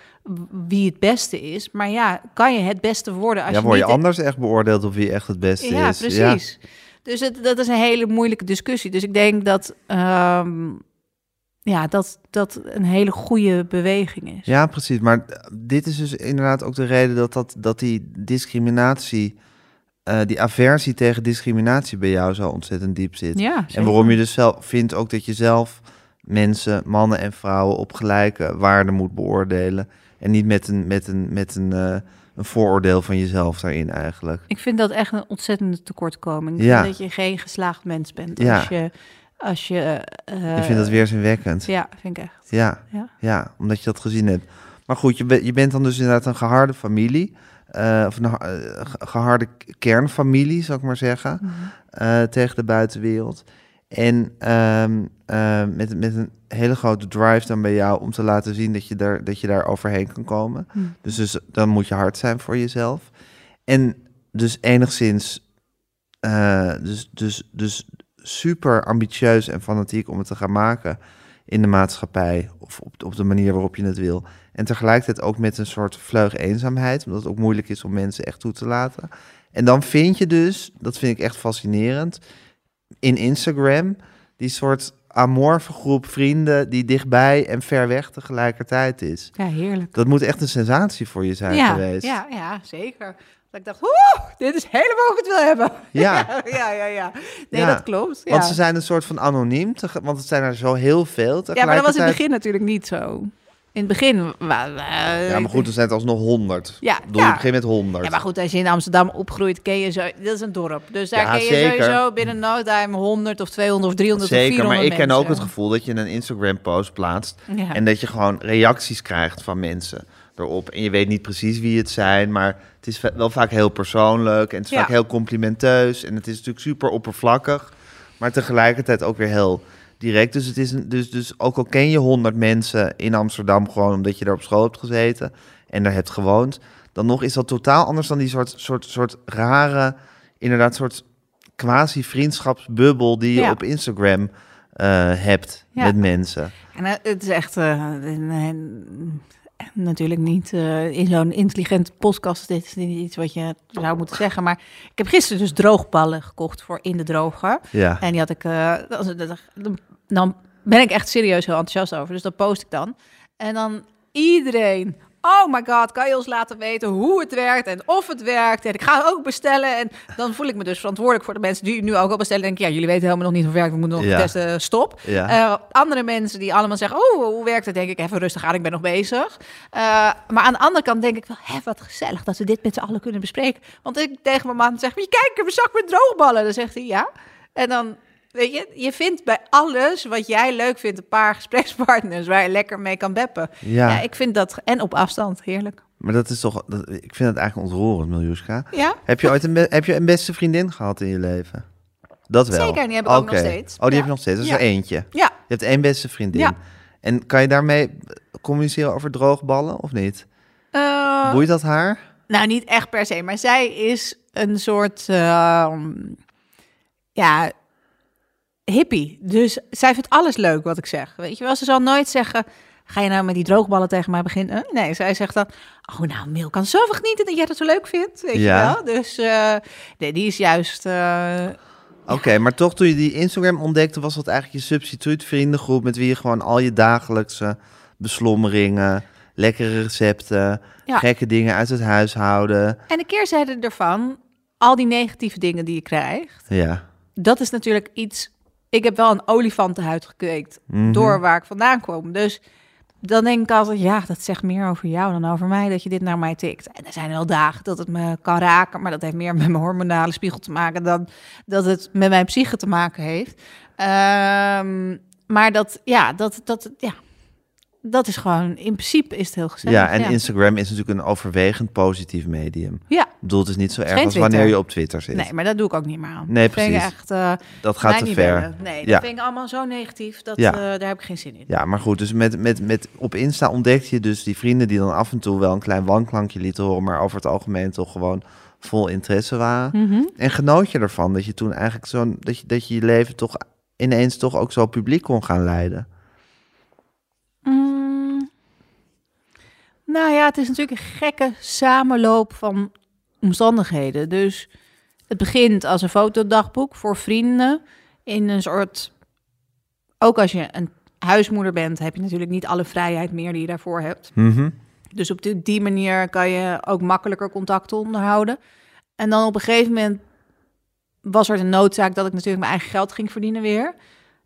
wie het beste is? Maar ja, kan je het beste worden als ja, je word je niet... anders echt beoordeeld op wie echt het beste ja, is. precies. Dus het, dat is een hele moeilijke discussie. Dus ik denk dat, ehm, ja, dat dat een hele goede beweging is. Ja, precies. Maar dit is dus inderdaad ook de reden dat, dat, dat die discriminatie, eh, die aversie tegen discriminatie bij jou zo ontzettend diep zit. Ja, en waarom je dus zelf vindt ook dat je zelf mensen, mannen en vrouwen op gelijke waarde moet beoordelen. En niet met een, met een, met een, eh, een vooroordeel van jezelf daarin eigenlijk. Ik vind dat echt een ontzettende tekortkoming. Ja. dat je geen geslaagd mens bent. Ja. Als je... Als je eh, ik vind dat weerzinwekkend. Ja, vind ik echt. Ja, Ja. ja, omdat je dat gezien hebt. Maar goed, je, be- je bent dan dus inderdaad een geharde familie. eh, of een eh, ge- geharde kernfamilie, zou ik maar zeggen. Mhm. eh, tegen de buitenwereld. En ehm, eh, met, met een hele grote drive dan bij jou om te laten zien dat je daar, dat je daar overheen kan komen. Hm. Dus, dus dan moet je hard zijn voor jezelf. En dus enigszins, eh, dus, dus, dus super ambitieus en fanatiek om het te gaan maken in de maatschappij of op, op de manier waarop je het wil. En tegelijkertijd ook met een soort vleug eenzaamheid, omdat het ook moeilijk is om mensen echt toe te laten. En dan vind je dus, dat vind ik echt fascinerend, in Instagram die soort amorfe groep vrienden die dichtbij en ver weg tegelijkertijd is. Ja, heerlijk. Dat moet echt een sensatie voor je zijn ja, geweest. ja, ja, zeker. Dat ik dacht, oeh, dit is helemaal het wil hebben. Ja. ja, ja, ja. Nee, Ja, dat klopt. Ja. Want ze zijn een soort van anoniem, want het zijn er zo heel veel ja, maar dat was in het begin natuurlijk niet zo. In het begin... Ja, maar goed, dan zijn het alsnog 100. Ja, Doe ja. je begin met 100. Ja, maar goed, als je in Amsterdam opgroeit, ken je zo... Dat is een dorp. Dus daar ken je zeker. sowieso binnen no time 100 of 200 of 300 of Zeker, 400 maar ik ken ook het gevoel dat je een Instagram-post plaatst en dat je gewoon reacties krijgt van mensen erop. En je weet niet precies wie het zijn, maar het is wel vaak heel persoonlijk en het is Ja. vaak heel complimenteus en het is natuurlijk super oppervlakkig, maar tegelijkertijd ook weer heel direct. Dus, het is een, dus, dus ook al ken je 100 mensen in Amsterdam gewoon omdat je daar op school hebt gezeten en daar hebt gewoond, dan nog is dat totaal anders dan die soort, soort, soort rare, inderdaad, soort quasi-vriendschapsbubbel die je Ja. op Instagram eh, hebt Ja. met mensen. En eh, het is echt eh, een- een- natuurlijk niet eh, in zo'n intelligente podcast. Dit is niet iets wat je zou moeten zeggen. Maar ik heb gisteren dus droogballen gekocht voor in de droger. Ja. En die had ik. eh, dan ben ik echt serieus heel enthousiast over. Dus dat post ik dan. En dan iedereen. Oh my god, kan je ons laten weten hoe het werkt en of het werkt? En ik ga het ook bestellen. En dan voel ik me dus verantwoordelijk voor de mensen die nu ook al bestellen. Denk ik, ja, jullie weten helemaal nog niet hoe het werkt. We moeten nog Ja. testen. Stop. Ja. Eh, andere mensen die allemaal zeggen, oh, hoe werkt het? Denk ik, even rustig aan, ik ben nog bezig. Eh, maar aan de andere kant denk ik wel, hé, wat gezellig dat we dit met z'n allen kunnen bespreken. Want ik tegen mijn man zeg, "Maar kijk, ik heb een zak met droogballen. Dan zegt hij, ja. En dan, weet je, je vindt bij alles wat jij leuk vindt een paar gesprekspartners waar je lekker mee kan beppen. Ja. Ja, ik vind dat, en op afstand, heerlijk. Maar dat is toch, dat, ik vind het eigenlijk ontroerend, Miljuska. Ja, Heb je ooit een, heb je een beste vriendin gehad in je leven? Dat wel. Zeker, die heb ik ook nog steeds. Oh, die Ja. heb je nog steeds. Dat is Ja. er eentje. Je ja. hebt één beste vriendin. Ja. En kan je daarmee communiceren over droogballen of niet? Eh, Boeit dat haar? Nou, niet echt per se, maar zij is een soort ehm, ja, hippie. Dus zij vindt alles leuk wat ik zeg. Weet je wel, ze zal nooit zeggen. Ga je nou met die droogballen tegen mij beginnen? Nee, zij zegt dan. Oh, nou, Mil kan zoveel genieten dat jij dat zo leuk vindt. Weet Ja. je wel? Dus eh, nee, die is juist. eh, Oké, maar toch toen je die Instagram ontdekte, was dat eigenlijk je substituut vriendengroep met wie je gewoon al je dagelijkse beslommeringen, lekkere recepten, Ja. gekke dingen uit het huishouden. En de keerzijde ervan, al die negatieve dingen die je krijgt, Ja. dat is natuurlijk iets. Ik heb wel een olifantenhuid gekweekt Mhm. door waar ik vandaan kwam. Dus dan denk ik altijd, ja, dat zegt meer over jou dan over mij dat je dit naar mij tikt. En er zijn wel dagen dat het me kan raken, maar dat heeft meer met mijn hormonale spiegel te maken dan dat het met mijn psyche te maken heeft. Ehm, maar dat, ja, dat, dat, ja, dat is gewoon, in principe is het heel gezellig. Ja, en Instagram is natuurlijk een overwegend positief medium. Ja, Ik bedoel, het is niet zo erg geen als wanneer je op Twitter zit. nee, maar dat doe ik ook niet meer aan. Nee, Dat vind ik precies. echt, eh, dat gaat te ver. bellen. Nee, dat Ja. vind ik allemaal zo negatief. Dat, Ja. eh, daar heb ik geen zin in. Ja, maar goed, dus met, met, met, op Insta ontdekte je dus die vrienden die dan af en toe wel een klein wanklankje lieten horen, maar over het algemeen toch gewoon vol interesse waren. Mhm. En genoot je ervan dat je toen eigenlijk zo'n, dat je, dat je je leven toch ineens toch ook zo publiek kon gaan leiden? Nou ja, het is natuurlijk een gekke samenloop van omstandigheden. Dus het begint als een fotodagboek voor vrienden. In een soort. Ook als je een huismoeder bent, heb je natuurlijk niet alle vrijheid meer die je daarvoor hebt. Mhm. Dus op die, die manier kan je ook makkelijker contacten onderhouden. En dan op een gegeven moment was er de noodzaak dat ik natuurlijk mijn eigen geld ging verdienen weer.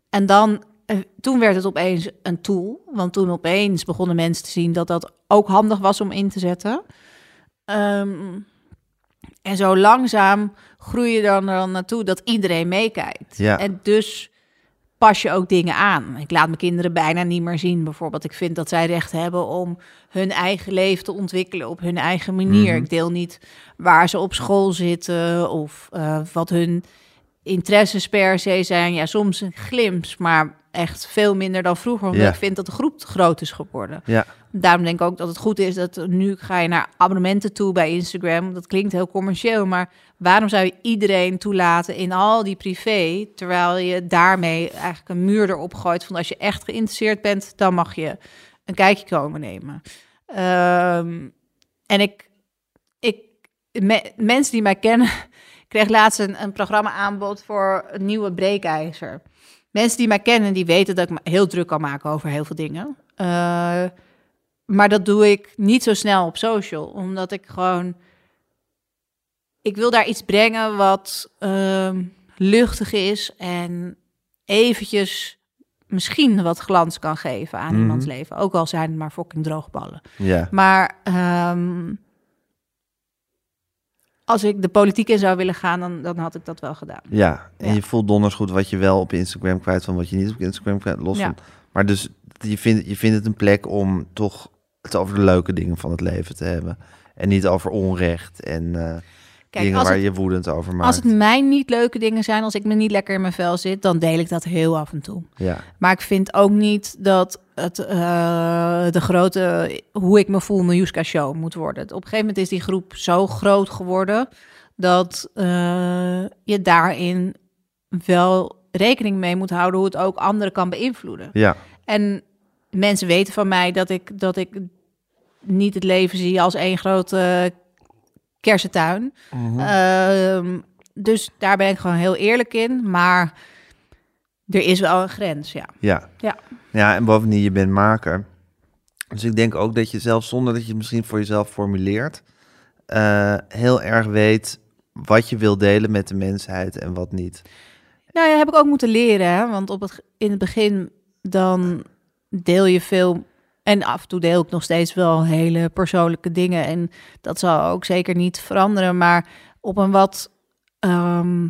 En dan, eh, toen werd het opeens een tool. Want toen opeens begonnen mensen te zien dat dat ook handig was om in te zetten. Ehm, en zo langzaam groei je dan er dan naartoe dat iedereen meekijkt. Ja. En dus pas je ook dingen aan. Ik laat mijn kinderen bijna niet meer zien. Bijvoorbeeld, ik vind dat zij recht hebben om hun eigen leven te ontwikkelen op hun eigen manier. Mhm. Ik deel niet waar ze op school zitten of eh, wat hun interesses per se zijn. Ja, soms een glimps, maar echt veel minder dan vroeger. Omdat Ja. ik vind dat de groep te groot is geworden. Ja, Daarom denk ik ook dat het goed is dat nu ga je naar abonnementen toe bij Instagram. Dat klinkt heel commercieel, maar waarom zou je iedereen toelaten in al die privé, terwijl je daarmee eigenlijk een muur erop gooit van als je echt geïnteresseerd bent, dan mag je een kijkje komen nemen. Ehm, en ik, ik me- mensen die mij kennen, kreeg laatst een, een programma aanbod voor een nieuwe breekijzer. Mensen die mij kennen, die weten dat ik me heel druk kan maken over heel veel dingen. Eh, maar dat doe ik niet zo snel op social, omdat ik gewoon... Ik wil daar iets brengen wat ehm, luchtig is en eventjes misschien wat glans kan geven aan Mhm. iemands leven. Ook al zijn het maar fucking droogballen. Ja. Maar ehm, als ik de politiek in zou willen gaan, dan, dan had ik dat wel gedaan. Ja, en Ja. je voelt donders goed wat je wel op Instagram kwijt van wat je niet op Instagram kwijt. Los Ja. Maar dus je vindt, je vindt het een plek om toch het over de leuke dingen van het leven te hebben. En niet over onrecht en eh, Kijk, dingen waar het, je woedend over maakt. als het mij niet leuke dingen zijn, als ik me niet lekker in mijn vel zit, dan deel ik dat heel af en toe. Ja, Maar ik vind ook niet dat het eh, de grote, hoe ik me voel, Miljuska show moet worden. Op een gegeven moment is die groep zo groot geworden dat eh, je daarin wel rekening mee moet houden hoe het ook anderen kan beïnvloeden. ja, En mensen weten van mij dat ik, dat ik niet het leven zie als één grote kersentuin. Ehm, dus daar ben ik gewoon heel eerlijk in. Maar er is wel een grens, ja. ja. Ja. Ja, en bovendien, je bent maker. Dus ik denk ook dat je zelf, zonder dat je het misschien voor jezelf formuleert, eh, heel erg weet wat je wil delen met de mensheid en wat niet. Nou ja, heb ik ook moeten leren. Hè? Want op het, in het begin dan deel je veel. En af en toe deel ik nog steeds wel hele persoonlijke dingen. En dat zal ook zeker niet veranderen. Maar op een wat. ehm,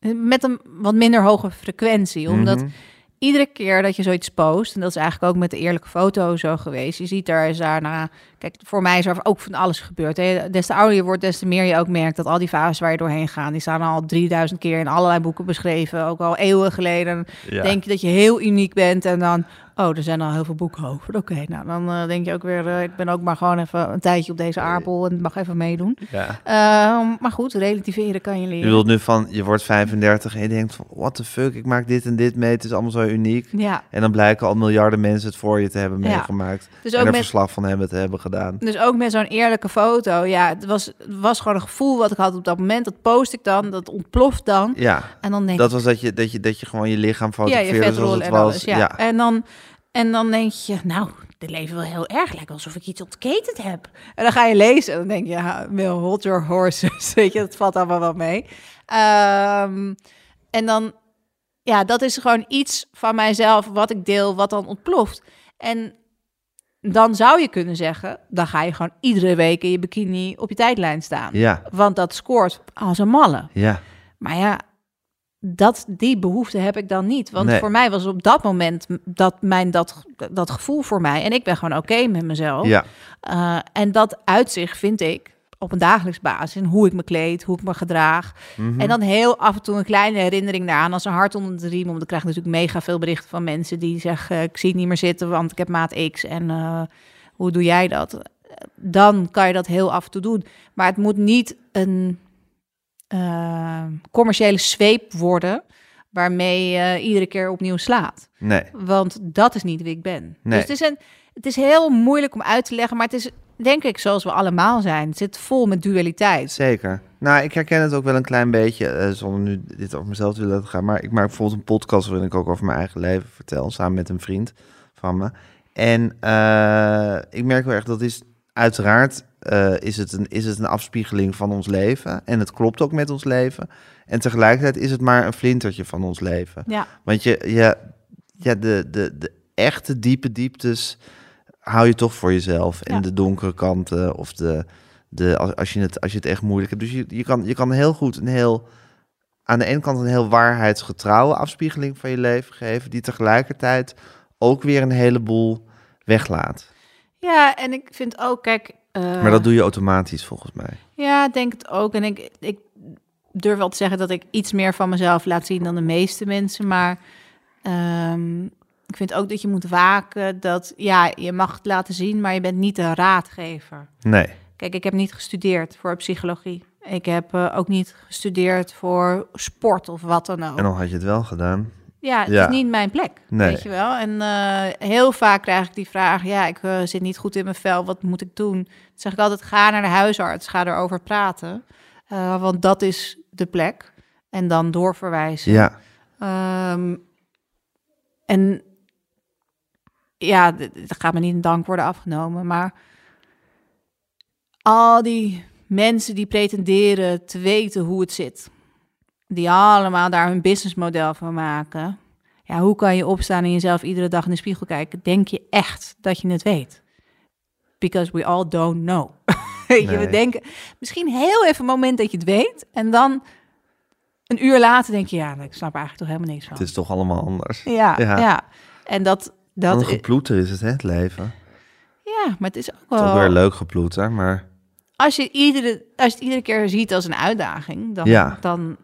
met een wat minder hoge frequentie. Omdat Mhm. iedere keer dat je zoiets post, en dat is eigenlijk ook met de eerlijke foto zo geweest, je ziet daar is daarna, kijk, voor mij is er ook van alles gebeurd. Hè. Des te ouder je wordt, des te meer je ook merkt dat al die fases waar je doorheen gaat, die staan al 3000 keer in allerlei boeken beschreven, ook al eeuwen geleden. Ja. Denk je dat je heel uniek bent en dan, oh, er zijn al heel veel boeken over. Oké, nou dan eh, denk je ook weer, eh, ik ben ook maar gewoon even een tijdje op deze aardbol en mag even meedoen. ja. Ehm, maar goed, relativeren kan je Je leren. wilt nu van, je wordt 35 en je denkt van, what the fuck, ik maak dit en dit mee, het is allemaal zo uniek. Ja, En dan blijken al miljarden mensen het voor je te hebben Ja. meegemaakt. dus en ook er met, verslag van hebben te hebben gedaan. Dus ook met zo'n eerlijke foto. Ja, het was, het was gewoon een gevoel wat ik had op dat moment. Dat post ik dan, dat ontploft dan. Ja, En dan denk dat ik, was dat je, dat je, dat je gewoon je lichaam ja, fotografeerde je zoals het en was. alles. Ja. En, dan, en dan denk je, nou, dit leven wel heel erg lijkt alsof ik iets ontketend heb. En dan ga je lezen en dan denk je, ja, Will, hold your horses. Weet je, dat valt allemaal wel mee. Ehm, en dan, ja, dat is gewoon iets van mijzelf wat ik deel, wat dan ontploft. En dan zou je kunnen zeggen, dan ga je gewoon iedere week in je bikini op je tijdlijn staan. Ja, Want dat scoort als een malle. ja, Maar ja, dat, die behoefte heb ik dan niet. Want Nee. voor mij was op dat moment dat, mijn, dat, dat gevoel voor mij. En ik ben gewoon oké met mezelf. ja, Eh, en dat uitzicht vind ik op een dagelijks basis. In hoe ik me kleed, hoe ik me gedraag. Mhm. En dan heel af en toe een kleine herinnering daaraan. Als een hart onder de riem. Want ik krijg natuurlijk mega veel berichten van mensen die zeggen... ik zie het niet meer zitten, want ik heb maat X. En eh, hoe doe jij dat? Dan kan je dat heel af en toe doen. Maar het moet niet een eh, commerciële zweep worden... waarmee je iedere keer opnieuw slaat. nee, Want dat is niet wie ik ben. Nee. Dus het is, een, het is heel moeilijk om uit te leggen, maar het is denk ik zoals we allemaal zijn. Het zit vol met dualiteit. zeker. Nou, ik herken het ook wel een klein beetje, eh, zonder nu dit over mezelf te willen gaan. Maar ik maak bijvoorbeeld een podcast waarin ik ook over mijn eigen leven vertel, samen met een vriend van me. En eh, ik merk wel echt, dat is uiteraard eh, is, het een, is het een afspiegeling van ons leven. En het klopt ook met ons leven. En tegelijkertijd is het maar een flintertje van ons leven. Ja, Want je, ja, ja de, de, de echte diepe dieptes hou je toch voor jezelf. En Ja. de donkere kanten of de, de als, als, je het, als je het echt moeilijk hebt. Dus je, je, kan, je kan heel goed een heel, aan de ene kant een heel waarheidsgetrouwe afspiegeling van je leven geven, die tegelijkertijd ook weer een heleboel weglaat. Ja en ik vind ook, kijk... eh, Maar dat doe je automatisch volgens mij. Ja, ik denk het ook. En ik, ik durf wel te zeggen dat ik iets meer van mezelf laat zien dan de meeste mensen. Maar ehm, ik vind ook dat je moet waken dat, ja, je mag het laten zien, maar je bent niet de raadgever. Nee. Kijk, ik heb niet gestudeerd voor psychologie. Ik heb eh, ook niet gestudeerd voor sport of wat dan ook. En dan had je het wel gedaan. Ja, het Ja. is niet mijn plek, Nee. weet je wel. En eh, heel vaak krijg ik die vraag, ja, ik eh, zit niet goed in mijn vel, wat moet ik doen? Dan zeg ik altijd, ga naar de huisarts, ga erover praten. Eh, want dat is de plek. En dan doorverwijzen. Ja. Ehm, en ja, d- d- er gaat me niet een dank worden afgenomen, maar al die mensen die pretenderen te weten hoe het zit, die allemaal daar hun businessmodel van maken, ja, hoe kan je opstaan en jezelf iedere dag in de spiegel kijken? Denk je echt dat je het weet? Because we all don't know. Je, we denken misschien heel even een moment dat je het weet. En dan een uur later denk je, ja, ik snap eigenlijk toch helemaal niks van. Het is toch allemaal anders. Ja, Ja. ja. En dat, Dat een geploeter is het, hè, het leven. ja, maar het is ook wel... weer leuk geploeter, maar Als je, iedere, als je het iedere keer ziet als een uitdaging, dan, Ja. dan,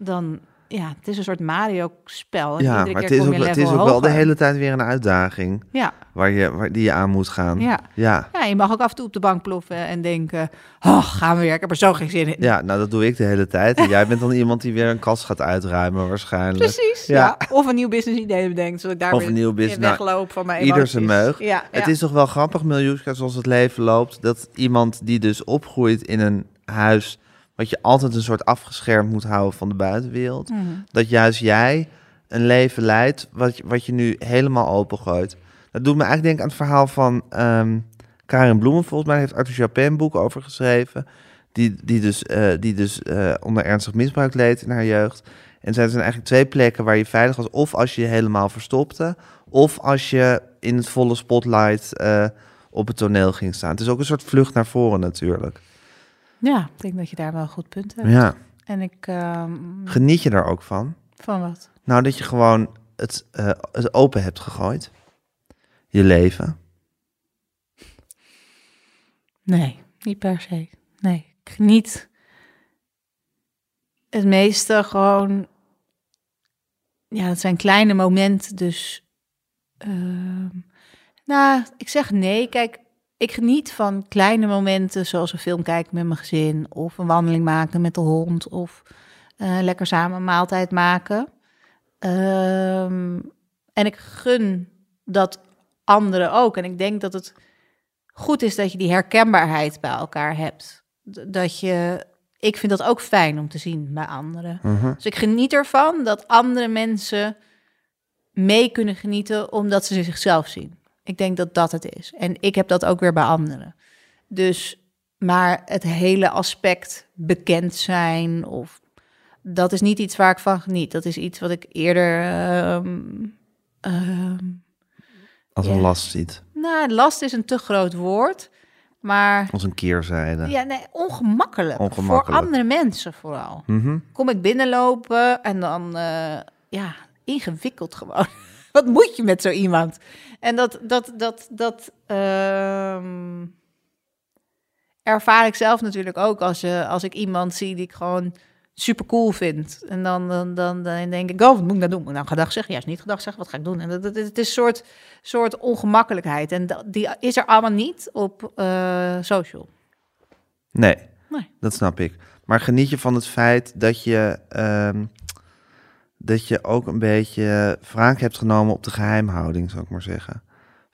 dan ja, het is een soort Mario-spel. Ja, maar het is, ook, het is ook wel de hele tijd weer een uitdaging Ja, waar je, waar, die je aan moet gaan. ja. Ja. ja, je mag ook af en toe op de bank ploffen en denken, oh, gaan we weer, ik heb er zo geen zin in. Ja, nou dat doe ik de hele tijd. En jij bent dan iemand die weer een kast gaat uitruimen waarschijnlijk. Precies, Ja. ja. Of een nieuw business idee bedenkt, zodat ik daar Of weer een nieuw in business. Nou, wegloop van mijn ieder emoties. zijn meug. Ja, Het is toch wel grappig, Miljuska, zoals het leven loopt, dat iemand die dus opgroeit in een huis wat je altijd een soort afgeschermd moet houden van de buitenwereld, Mhm. dat juist jij een leven leidt wat, je- wat je nu helemaal opengooit. Dat doet me eigenlijk denken aan het verhaal van ehm Karin Bloemen, volgens mij heeft Arthur Chapin een boek over geschreven, die, die dus, eh, die dus eh, onder ernstig misbruik leed in haar jeugd. En er zijn eigenlijk twee plekken waar je veilig was. Of als je je helemaal verstopte. Of als je in het volle spotlight eh, op het toneel ging staan. Het is ook een soort vlucht naar voren natuurlijk. Ja, ik denk dat je daar wel een goed punt hebt. Ja. En ik, ehm, Geniet je daar ook van? van wat? Nou, dat je gewoon het, eh, het open hebt gegooid. Je leven. Nee, niet per se. Nee, ik geniet het meeste gewoon... Ja, het zijn kleine momenten, dus... ehm, nou, ik zeg nee. Kijk, ik geniet van kleine momenten, zoals een film kijken met mijn gezin... of een wandeling maken met de hond, of eh, lekker samen een maaltijd maken. Ehm, en ik gun dat anderen ook. En ik denk dat het goed is dat je die herkenbaarheid bij elkaar hebt. Dat je, ik vind dat ook fijn om te zien bij anderen. Mhm. Dus ik geniet ervan dat andere mensen mee kunnen genieten omdat ze zichzelf zien. Ik denk dat dat het is. En ik heb dat ook weer bij anderen. Dus, maar het hele aspect bekend zijn of dat is niet iets waar ik van geniet. Dat is iets wat ik eerder ehm, Als een Ja. last ziet. nou, last is een te groot woord, maar Als een keerzijde. ja, nee, ongemakkelijk. Ongemakkelijk. Voor andere mensen vooral. Mhm. Kom ik binnenlopen en dan, eh, ja, ingewikkeld gewoon. Wat moet je met zo iemand? En dat, dat, dat, dat ehm, ervaar ik zelf natuurlijk ook als, je, als ik iemand zie die ik gewoon super cool vind. En dan, dan, dan, dan denk ik, oh, wat moet ik nou doen? Moet ik nou gedag zeggen? Juist niet gedag zeggen, wat ga ik doen? En dat, dat, het is een soort, soort ongemakkelijkheid. En dat, die is er allemaal niet op eh, social. Nee, Nee. dat snap ik. Maar geniet je van het feit dat je, ehm, dat je ook een beetje wraak hebt genomen op de geheimhouding, zou ik maar zeggen.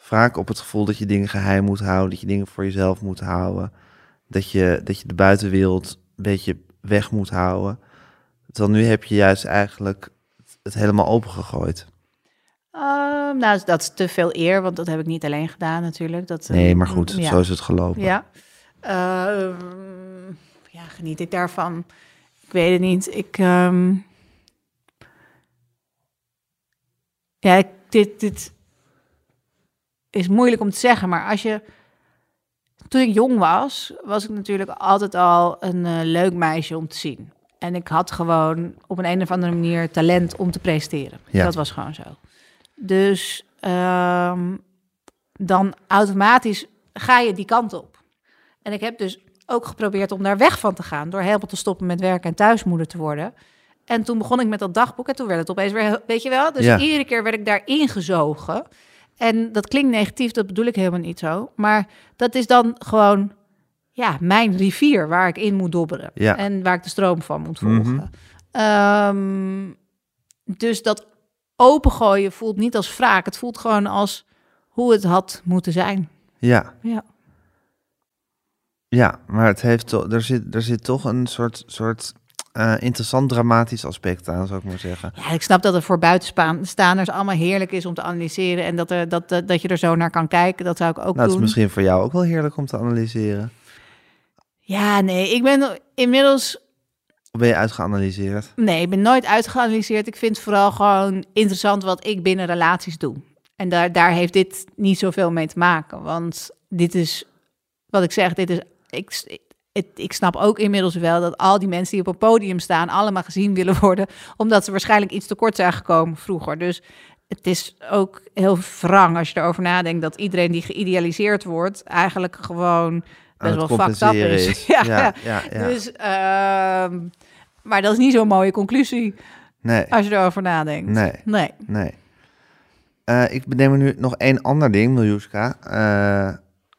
Wraak op het gevoel dat je dingen geheim moet houden, dat je dingen voor jezelf moet houden. Dat je, dat je de buitenwereld een beetje weg moet houden. Terwijl nu heb je juist eigenlijk het helemaal opengegooid. Ehm, nou, dat is te veel eer, want dat heb ik niet alleen gedaan natuurlijk. Dat, eh, Nee, maar goed, ja. zo is het gelopen. Ja. Ehm, ja, geniet ik daarvan? Ik weet het niet. Ik. ehm, Ja, dit, dit is moeilijk om te zeggen, maar als je. Toen ik jong was, was ik natuurlijk altijd al een eh, leuk meisje om te zien. En ik had gewoon op een, een of andere manier talent om te presteren. Ja. Dat was gewoon zo. Dus ehm, dan automatisch ga je die kant op. En ik heb dus ook geprobeerd om daar weg van te gaan... door helemaal te stoppen met werken en thuismoeder te worden. En toen begon ik met dat dagboek en toen werd het opeens weer... Weet je wel? Dus Ja. iedere keer werd ik daar ingezogen. En dat klinkt negatief, dat bedoel ik helemaal niet zo. Maar dat is dan gewoon ja, mijn rivier waar ik in moet dobberen. Ja. En waar ik de stroom van moet Mhm. volgen. Ehm, dus dat opengooien voelt niet als wraak. Het voelt gewoon als hoe het had moeten zijn. Ja, Ja. ja maar het heeft to- er, zit, er zit toch een soort, soort eh, interessant dramatisch aspect aan, zou ik maar zeggen. Ja, ik snap dat het voor buitenstaanders allemaal heerlijk is om te analyseren. En dat, er, dat, dat, dat je er zo naar kan kijken. Dat zou ik ook Nou, het is doen. misschien voor jou ook wel heerlijk om te analyseren. Ja, nee, ik ben inmiddels ben je uitgeanalyseerd? Nee, ik ben nooit uitgeanalyseerd. Ik vind vooral gewoon interessant wat ik binnen relaties doe. En daar, daar heeft dit niet zoveel mee te maken. Want dit is, wat ik zeg, dit is. Ik, ik, ik snap ook inmiddels wel dat al die mensen die op een podium staan, allemaal gezien willen worden. Omdat ze waarschijnlijk iets tekort zijn gekomen vroeger. Dus het is ook heel wrang als je erover nadenkt dat iedereen die geïdealiseerd wordt, eigenlijk gewoon best het wel fucked up is. is. ja, Ja, ja, ja. Dus, ehm, maar dat is niet zo'n mooie conclusie Nee, als je erover nadenkt. nee, Nee. nee. Eh, ik bedenk me nu nog één ander ding, Miljuska. Eh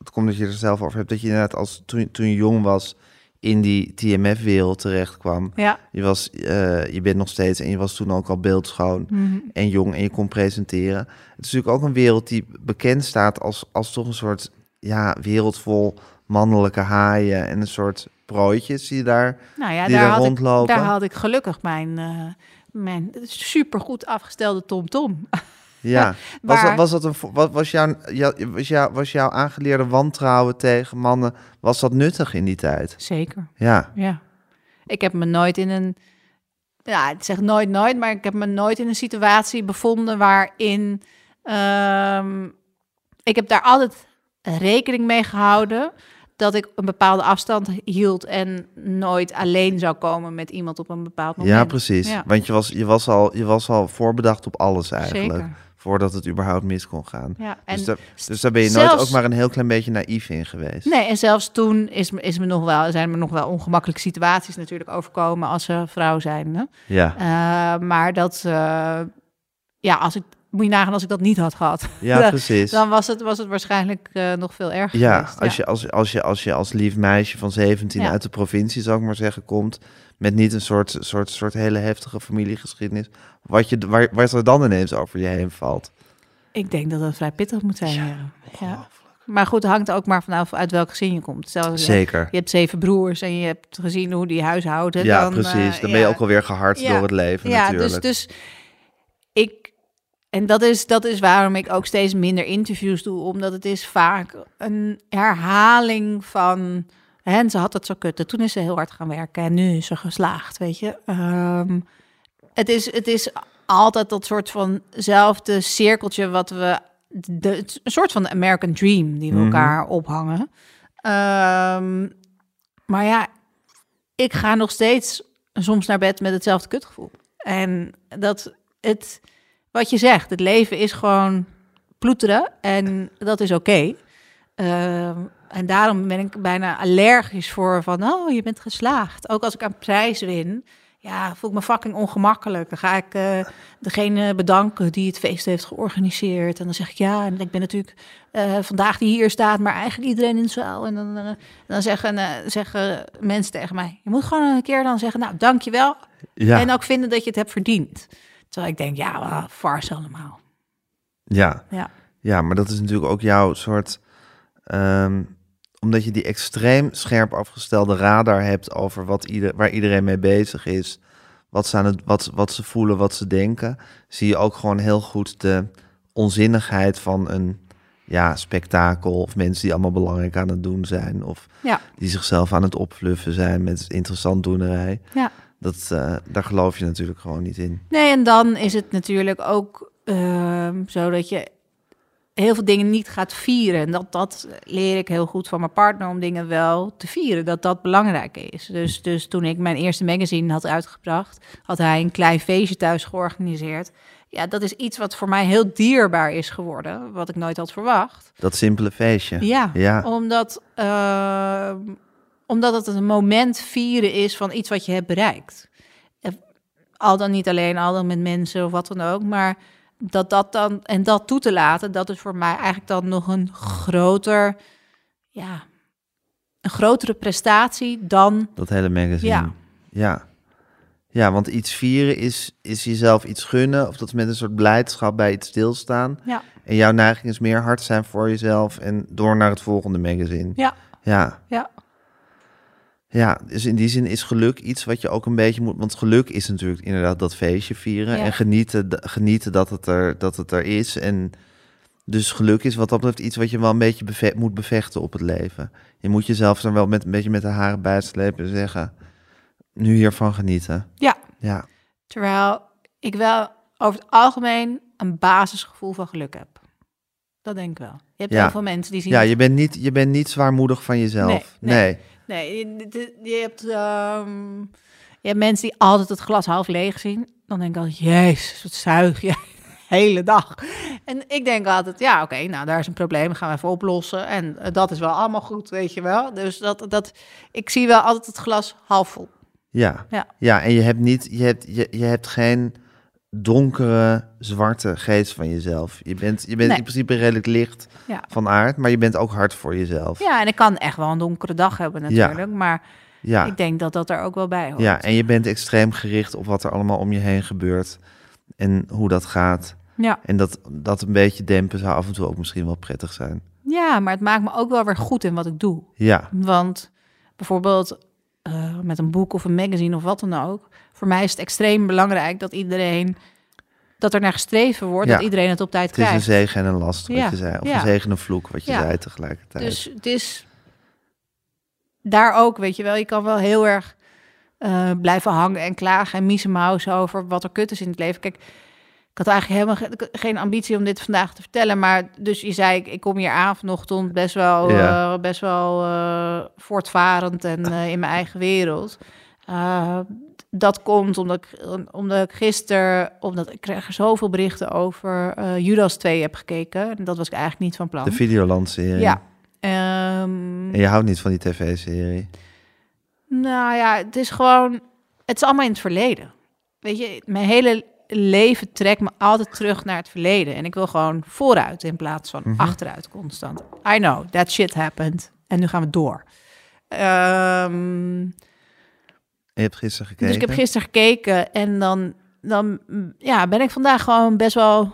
het komt dat je er zelf over hebt. Dat je inderdaad als, toen, toen je jong was in die TMF-wereld terecht kwam. Ja. Je, was, eh, je bent nog steeds en je was toen ook al beeldschoon Mhm. en jong en je kon presenteren. Het is natuurlijk ook een wereld die bekend staat als, als toch een soort ja, wereld vol mannelijke haaien en een soort prooitjes die daar, Nou ja, die daar daar had, ik, rondlopen. daar had ik gelukkig mijn, eh mijn supergoed afgestelde TomTom. Ja, was, dat, was dat een wat was jouw, jou, was, jouw, was jouw aangeleerde wantrouwen tegen mannen, was dat nuttig in die tijd? Zeker, Ja, ja. Ik heb me nooit in een... Ja, ik zeg nooit nooit, maar ik heb me nooit in een situatie bevonden waarin... ehm, ik heb daar altijd rekening mee gehouden dat ik een bepaalde afstand hield en nooit alleen zou komen met iemand op een bepaald moment. ja precies. Ja. Want je was, je, was al, je was al voorbedacht op alles eigenlijk, Zeker. Voordat het überhaupt mis kon gaan. Ja, en dus, daar, dus daar ben je nooit ook maar een heel klein beetje naïef in geweest. Nee, en zelfs toen is, is me nog wel, zijn me nog wel ongemakkelijke situaties natuurlijk overkomen als ze vrouw zijn. Hè? Ja, Eh, maar dat, eh, ja, als ik, moet je nagaan als ik dat niet had gehad. ja Dan- precies. Dan was het, was het waarschijnlijk eh, nog veel erger Ja, geweest. als je als, als, je als je als lief meisje van 17 Ja. uit de provincie, zou ik maar zeggen, komt met niet een soort, soort, soort hele heftige familiegeschiedenis, wat je, waar, waar er dan ineens over je heen valt. Ik denk dat het vrij pittig moet zijn. Ja, Ja, ja. Maar goed, het hangt er ook maar vanaf uit welk gezin je komt. Zeker. Je hebt zeven broers en je hebt gezien hoe die huishouden. Ja, dan, precies. eh, Dan ben je ja. ook alweer gehard Ja. door het leven Ja, natuurlijk. dus, dus ik. En dat is, dat is waarom ik ook steeds minder interviews doe. Omdat het is vaak een herhaling van. En ze had het zo kut. en Toen is ze heel hard gaan werken. En nu is ze geslaagd, weet je. Ehm, het, is, het is altijd dat soort vanzelfde cirkeltje wat we... De, het een soort van American Dream die we Mhm. elkaar ophangen. Ehm, maar ja, ik ga nog steeds soms naar bed met hetzelfde kutgevoel. En dat het, wat je zegt, het leven is gewoon ploeteren en dat is oké. Ehm, en daarom ben ik bijna allergisch voor van, oh, je bent geslaagd. Ook als ik een prijs win, ja, voel ik me fucking ongemakkelijk. Dan ga ik eh, degene bedanken die het feest heeft georganiseerd. En dan zeg ik ja, en ik ben natuurlijk eh, vandaag die hier staat, maar eigenlijk iedereen in de zaal. En dan, eh, dan zeggen, zeggen mensen tegen mij, je moet gewoon een keer dan zeggen, nou, dankjewel. ja, En ook vinden dat je het hebt verdiend. Terwijl ik denk, ja, well, farce allemaal. ja. Ja. ja, maar dat is natuurlijk ook jouw soort... ehm, omdat je die extreem scherp afgestelde radar hebt over wat ieder, waar iedereen mee bezig is, wat ze, aan het, wat, wat ze voelen, wat ze denken, zie je ook gewoon heel goed de onzinnigheid van een ja, spektakel of mensen die allemaal belangrijk aan het doen zijn of Ja. die zichzelf aan het opfluffen zijn met interessant doenerij. Ja. Dat, eh, daar geloof je natuurlijk gewoon niet in. Nee, en dan is het natuurlijk ook ehm, zo dat je heel veel dingen niet gaat vieren. En dat, dat leer ik heel goed van mijn partner om dingen wel te vieren. Dat dat belangrijk is. Dus, dus toen ik mijn eerste magazine had uitgebracht, had hij een klein feestje thuis georganiseerd. Ja, dat is iets wat voor mij heel dierbaar is geworden, wat ik nooit had verwacht. Dat simpele feestje. Ja, Ja. Omdat, ehm, omdat het een moment vieren is van iets wat je hebt bereikt. Eh, Al dan niet alleen, al dan met mensen of wat dan ook, maar dat dat dan en dat toe te laten, dat is voor mij eigenlijk dan nog een groter, ja, een grotere prestatie dan, Dat hele magazine. Ja. Ja. Ja, want iets vieren is, is jezelf iets gunnen. Of dat is met een soort blijdschap bij iets stilstaan. ja, En jouw neiging is meer hard zijn voor jezelf en door naar het volgende magazine. ja, Ja. ja, Ja, dus in die zin is geluk iets wat je ook een beetje moet... Want geluk is natuurlijk inderdaad dat feestje vieren. Ja. En genieten, genieten dat, het er, dat het er is. En dus geluk is wat dat betreft iets wat je wel een beetje beve- moet bevechten op het leven. Je moet jezelf dan wel met, een beetje met de haren bijslepen en zeggen... nu hiervan genieten. Ja. Ja, Terwijl ik wel over het algemeen een basisgevoel van geluk heb. Dat denk ik wel. Je hebt Ja. heel veel mensen die zien... ja je, bent niet, je bent niet zwaarmoedig van jezelf. Nee, Nee. nee. Nee, je, hebt, ehm, je hebt mensen die altijd het glas half leeg zien. Dan denk ik altijd, jezus, wat zuig jij hele dag. En ik denk altijd, ja, oké, nou, daar is een probleem, gaan we even oplossen. En eh, dat is wel allemaal goed, weet je wel. Dus dat, dat, ik zie wel altijd het glas half vol. Ja. Ja. ja, en je hebt, niet, je, hebt, je, je hebt geen donkere, zwarte geest van jezelf. Je bent, je bent Nee. in principe redelijk licht Ja. van aard, maar je bent ook hard voor jezelf. Ja, en ik kan echt wel een donkere dag hebben natuurlijk. Maar ja. ik denk dat dat er ook wel bij hoort. Ja, en je bent extreem gericht op wat er allemaal om je heen gebeurt en hoe dat gaat. ja. En dat, dat een beetje dempen zou af en toe ook misschien wel prettig zijn. Ja, maar het maakt me ook wel weer goed in wat ik doe. Ja, Want bijvoorbeeld eh, met een boek of een magazine of wat dan ook. Voor mij is het extreem belangrijk dat iedereen, dat er naar gestreven wordt, Ja. dat iedereen het op tijd het is een krijgt. zegen en een last, wat Ja, je zei. Of ja. een zegen en een vloek, wat je zei tegelijkertijd. Dus het is daar ook, weet je wel, je kan wel heel erg eh, blijven hangen en klagen en miezemausen over wat er kut is in het leven. Kijk, ik had eigenlijk helemaal ge- geen ambitie om dit vandaag te vertellen, maar dus je zei, ik, ik kom hier aan vanochtend best wel, eh, best wel eh, voortvarend en in mijn eigen wereld. Dat komt omdat ik, omdat ik gisteren, omdat ik kreeg er zoveel berichten over eh, Judas 2 heb gekeken. En dat was ik eigenlijk niet van plan. de Videoland-serie. Ja. Ehm, En je houdt niet van die tv-serie. nou ja, het is gewoon, het is allemaal in het verleden. Weet je, mijn hele leven trekt me altijd terug naar het verleden. En ik wil gewoon vooruit in plaats van Mhm. achteruit constant. I know, that shit happened. En nu gaan we door. Ehm, En je hebt gisteren gekeken. dus ik heb gisteren gekeken en dan, dan ja, ben ik vandaag gewoon best wel...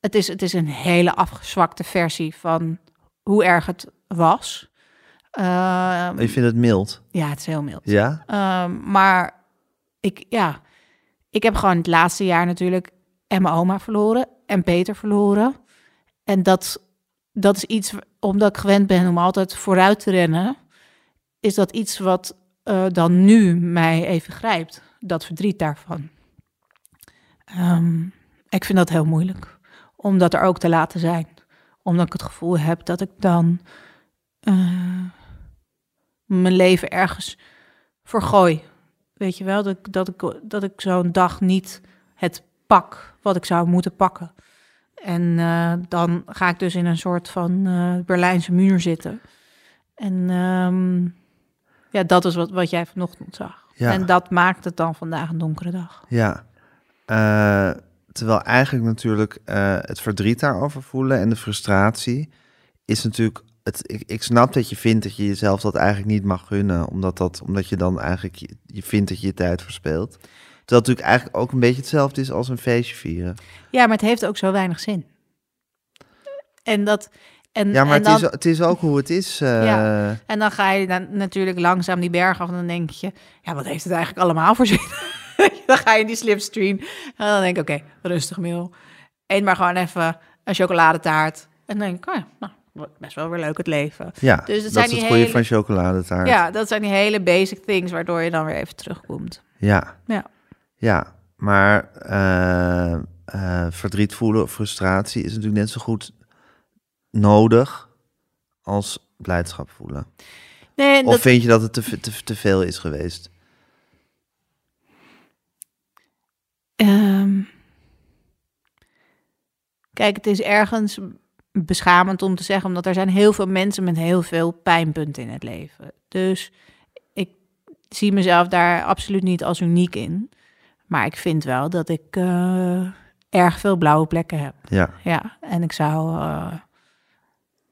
Het is, het is een hele afgezwakte versie van hoe erg het was. Ehm, Je vindt het mild. ja, het is heel mild. Ja? Ehm, maar ik, ja, ik heb gewoon het laatste jaar natuurlijk en mijn oma verloren en Peter verloren. En dat, dat is iets, omdat ik gewend ben om altijd vooruit te rennen, is dat iets wat eh, dan nu mij even grijpt. Dat verdriet daarvan. Ehm, ik vind dat heel moeilijk, om dat er ook te laten zijn. Omdat ik het gevoel heb dat ik dan eh, mijn leven ergens vergooi. Weet je wel, dat, ik- dat ik, dat ik zo'n dag niet het pak wat ik zou moeten pakken. En eh, dan ga ik dus in een soort van Berlijnse muur zitten. En ehm, ja, dat is wat, wat jij vanochtend zag. Ja. En dat maakt het dan vandaag een donkere dag. Ja. Eh, terwijl eigenlijk natuurlijk eh, het verdriet daarover voelen en de frustratie is natuurlijk... Het, ik, ik snap dat je vindt dat je jezelf dat eigenlijk niet mag gunnen, omdat, dat, omdat je dan eigenlijk je, je vindt dat je je tijd verspeelt. Terwijl het natuurlijk eigenlijk ook een beetje hetzelfde is als een feestje vieren. Ja, maar het heeft ook zo weinig zin. En dat... En, Ja, maar en het, is, het is ook hoe het is. eh, Ja. En dan ga je dan natuurlijk langzaam die berg af en dan denk je, ja, wat heeft het eigenlijk allemaal voor zin? dan ga je in die slipstream en dan denk ik, oké, rustig Mil. Eet maar gewoon even een chocoladetaart. En dan denk ik, oh ja, nou, best wel weer leuk het leven. ja, Dus het dat zijn is die het hele- van chocoladetaart. Ja, dat zijn die hele basic things waardoor je dan weer even terugkomt. Ja. Ja. Ja, maar eh, eh, verdriet voelen, frustratie is natuurlijk net zo goed nodig als blijdschap voelen. Nee, Of dat, vind je dat het te, te veel is geweest? Ehm, kijk, het is ergens beschamend om te zeggen, omdat er zijn heel veel mensen met heel veel pijnpunten in het leven. Dus ik zie mezelf daar absoluut niet als uniek in. Maar ik vind wel dat ik eh, erg veel blauwe plekken heb. Ja, Ja, en ik zou. eh,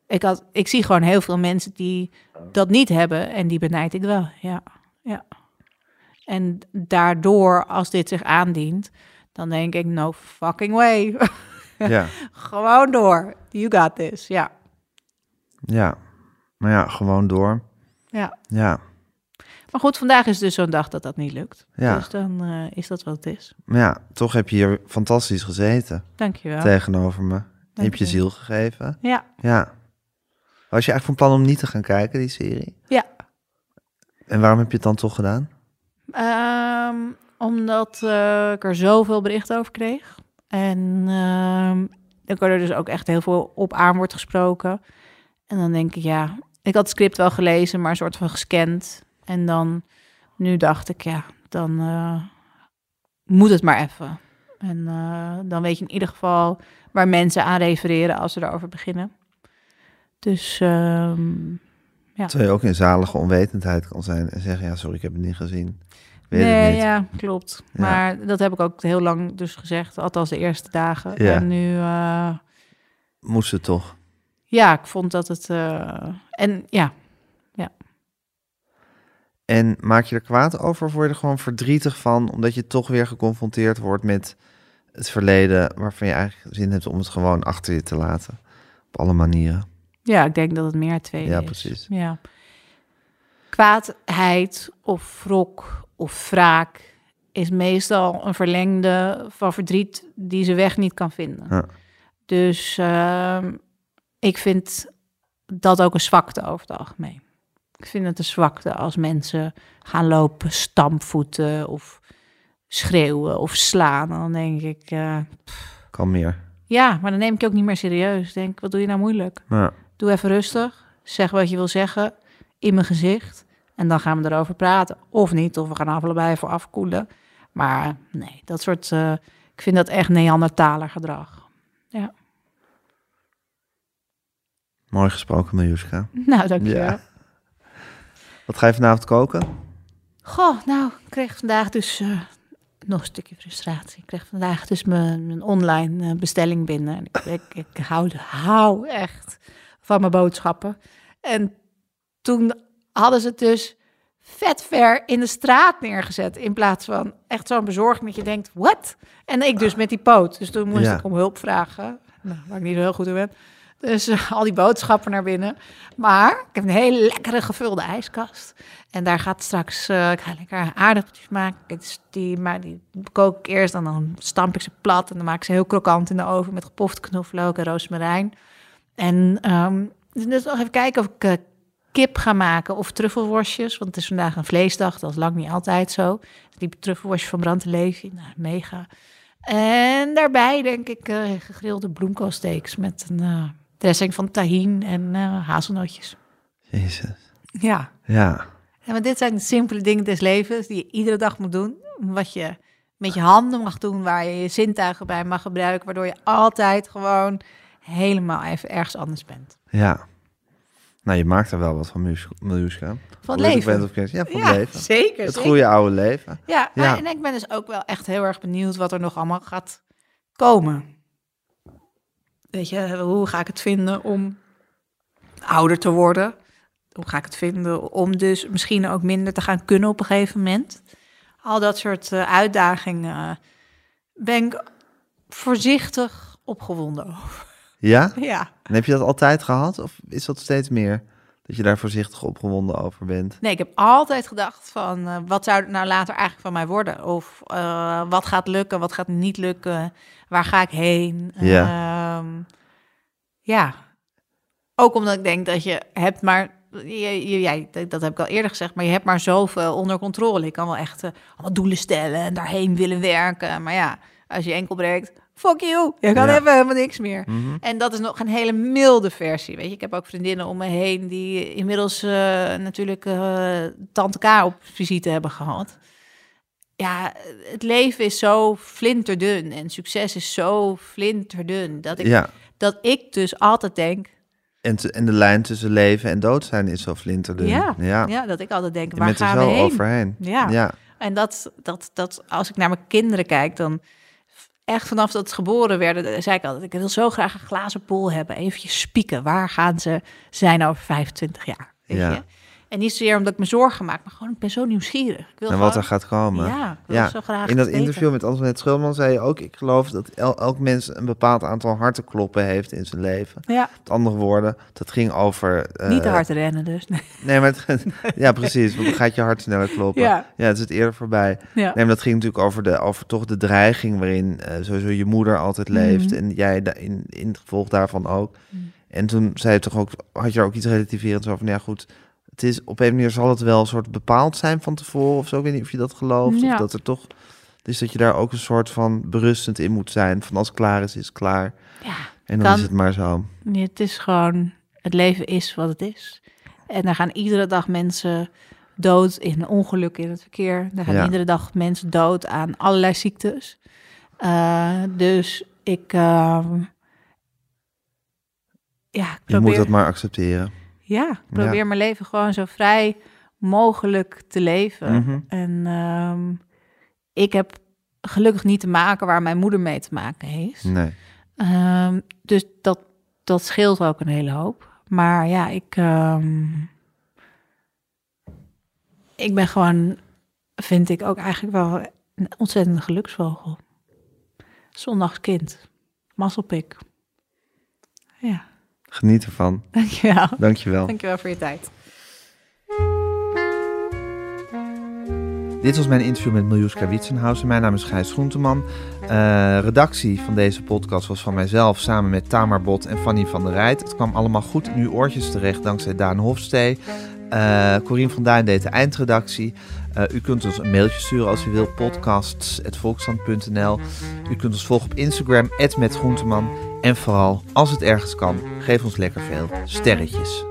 ik, had, ik zie gewoon heel veel mensen die dat niet hebben en die benijd ik wel. Ja, ja. En daardoor, als dit zich aandient, dan denk ik: no fucking way. ja, gewoon door. You got this. Ja, ja. Maar ja, gewoon door. ja. Ja, Maar goed, vandaag is dus zo'n dag dat dat niet lukt. Ja. Dus dan eh, is dat wat het is. maar ja, toch heb je hier fantastisch gezeten Dankjewel. tegenover me. Hebt je je. ziel gegeven. Ja, Ja. Was je eigenlijk van plan om niet te gaan kijken, die serie? ja. En waarom heb je het dan toch gedaan? Ehm, omdat eh, ik er zoveel berichten over kreeg. En ehm, ik er dus ook echt heel veel op aan wordt gesproken. En dan denk ik, ja, ik had het script wel gelezen, maar een soort van gescand. En dan, nu dacht ik, ja, dan eh, moet het maar even. En eh, dan weet je in ieder geval waar mensen aan refereren als ze erover beginnen. Dus ehm, ja. Terwijl je ook in zalige onwetendheid kan zijn en zeggen, ja, sorry, ik heb het niet gezien. Weet nee, niet. ja, klopt. Ja. Maar dat heb ik ook heel lang dus gezegd, althans de eerste dagen. Ja. En nu, eh, Moest het toch? ja, ik vond dat het... eh, en ja, En maak je er kwaad over of word je er gewoon verdrietig van, omdat je toch weer geconfronteerd wordt met het verleden, waarvan je eigenlijk zin hebt om het gewoon achter je te laten. Op alle manieren. Ja, ik denk dat het meer twee Ja, is. precies. Ja. Kwaadheid of wrok of wraak is meestal een verlengde van verdriet die ze weg niet kan vinden. Ja. Dus ehm, ik vind dat ook een zwakte over het algemeen. Ik vind het een zwakte als mensen gaan lopen, stampvoeten of schreeuwen of slaan. Dan denk ik, eh, Kan meer. ja, maar dan neem ik je ook niet meer serieus. Denk, wat doe je nou moeilijk? Ja. Doe even rustig. Zeg wat je wil zeggen in mijn gezicht. En dan gaan we erover praten. Of niet, of we gaan allebei even afkoelen. Maar nee, dat soort... eh, ik vind dat echt Neandertaler gedrag. Ja. Mooi gesproken, Miljuska. Nou, dankjewel. Ja. Wat ga je vanavond koken? Goh, nou, ik kreeg vandaag dus eh, nog een stukje frustratie. Ik kreeg vandaag dus mijn, mijn online eh, bestelling binnen. En ik, ik, ik hou, hou echt van mijn boodschappen. En toen hadden ze het dus vet ver in de straat neergezet. In plaats van echt zo'n bezorging dat je denkt, wat? En ik dus met die poot. Dus toen moest Ja. ik om hulp vragen. Nou, waar ik niet zo heel goed in ben. Dus eh, al die boodschappen naar binnen. Maar ik heb een hele lekkere gevulde ijskast. En daar gaat straks, eh, ik ga lekker aardappeltjes maken. Die, maar die kook ik eerst en dan stamp ik ze plat. En dan maak ik ze heel krokant in de oven met gepofte knoflook en rozemarijn. En ehm, dus nog even kijken of ik eh, kip ga maken of truffelworstjes. Want het is vandaag een vleesdag, dat is lang niet altijd zo. Die truffelworstjes van Levi, nou, mega. En daarbij denk ik eh, gegrilde bloemkoolsteaks met een eh, dressing van tahin en hazelnootjes. Jezus. Ja. Ja. ja, maar dit zijn de simpele dingen des levens die je iedere dag moet doen. Wat je met je handen mag doen, waar je je zintuigen bij mag gebruiken. Waardoor je altijd gewoon helemaal even ergens anders bent. Ja. Nou, je maakt er wel wat van, Miljuska. Van het leven. of. Ja, van ja, het leven. zeker. Het zeker. goede oude leven. Ja, Ja. en ik ben dus ook wel echt heel erg benieuwd wat er nog allemaal gaat komen. Weet je, hoe ga ik het vinden om ouder te worden? Hoe ga ik het vinden om dus misschien ook minder te gaan kunnen op een gegeven moment? Al dat soort eh, uitdagingen eh, ben ik voorzichtig opgewonden over. Ja? Ja. En heb je dat altijd gehad? Of is dat steeds meer? Dat je daar voorzichtig opgewonden over bent? Nee, ik heb altijd gedacht van eh, wat zou er nou later eigenlijk van mij worden? Of eh, wat gaat lukken, wat gaat niet lukken? Waar ga ik heen? Ja. Ehm, ja. Ook omdat ik denk dat je hebt maar, jij, dat- dat heb ik al eerder gezegd, maar je hebt maar zoveel onder controle. Ik kan wel echt eh, allemaal doelen stellen en daarheen willen werken. Maar ja, als je enkel breekt, fuck you, je kan Ja. even helemaal niks meer. Mhm. En dat is nog een hele milde versie. Weet je, ik heb ook vriendinnen om me heen die inmiddels eh, natuurlijk eh, tante K op visite hebben gehad. Ja, het leven is zo flinterdun en succes is zo flinterdun dat ik, Ja. dat ik dus altijd denk, En, en de lijn tussen leven en dood zijn is zo flinterdun. ja, ja. ja. dat ik altijd denk, waar er gaan zo we heen? overheen. Ja. ja. En dat, dat, dat, als ik naar mijn kinderen kijk, dan echt vanaf dat ze geboren werden, zei ik altijd, ik wil zo graag een glazen bol hebben. Eventjes spieken, waar gaan ze zijn over 25 jaar? Weet Ja. je? En niet zozeer omdat ik me zorgen maak, maar gewoon, ik ben zo nieuwsgierig. Ik wil En wat er gaat komen. Ja, Ja, zo graag In dat weten. interview met Antoinette Schulman zei je ook... ik geloof dat el- elk mens een bepaald aantal hartenkloppen heeft in zijn leven. Ja, Met andere woorden, dat ging over... eh, niet te hard rennen dus. Nee. Nee, maar het, ja, precies. Want dan gaat je hart sneller kloppen. Ja. ja, het is het eerder voorbij. Ja. Nee, maar dat ging natuurlijk over, de, over toch de dreiging waarin eh, sowieso je moeder altijd leeft. Mhm. En jij in, in het gevolg daarvan ook. Mhm. En toen zei je toch ook, had je er ook iets relativerends over. van, Ja, goed, het is op een manier zal het wel een soort bepaald zijn van tevoren of zo. Ik weet niet of je dat gelooft. Ja. Of dat er toch. Dus dat je daar ook een soort van berustend in moet zijn. Van als het klaar is, is het klaar. Ja, En dan Kan. is het maar zo. Nee, het is gewoon, het leven is wat het is. En er gaan iedere dag mensen dood in ongelukken in het verkeer. Er gaan Ja. iedere dag mensen dood aan allerlei ziektes. Eh, dus ik, ehm, ja, ik Je moet dat maar accepteren. Ja, ik probeer mijn leven gewoon zo vrij mogelijk te leven. Mhm. En ehm, ik heb gelukkig niet te maken waar mijn moeder mee te maken heeft. Nee. Ehm, dus dat, dat scheelt ook een hele hoop. Maar ja, ik, ehm, ik ben gewoon, vind ik ook eigenlijk wel een ontzettende geluksvogel. Zondagskind. Mazzelpik. Ja, Geniet ervan. dankjewel. Dankjewel. Dankjewel voor je tijd. Dit was mijn interview met Miljuska Witsenhausen. Mijn naam is Gijs Groenteman. Eh, redactie van deze podcast was van mijzelf samen met Tamar Bot en Fanny van der Rijt. Het kwam allemaal goed in uw oortjes terecht dankzij Daan Hofstee. Eh Corien van Duin deed de eindredactie. Eh, u kunt ons een mailtje sturen als u wilt. podcasts.volksstand.nl U kunt ons volgen op Instagram, @metgroenteman. En vooral, als het ergens kan, geef ons lekker veel sterretjes.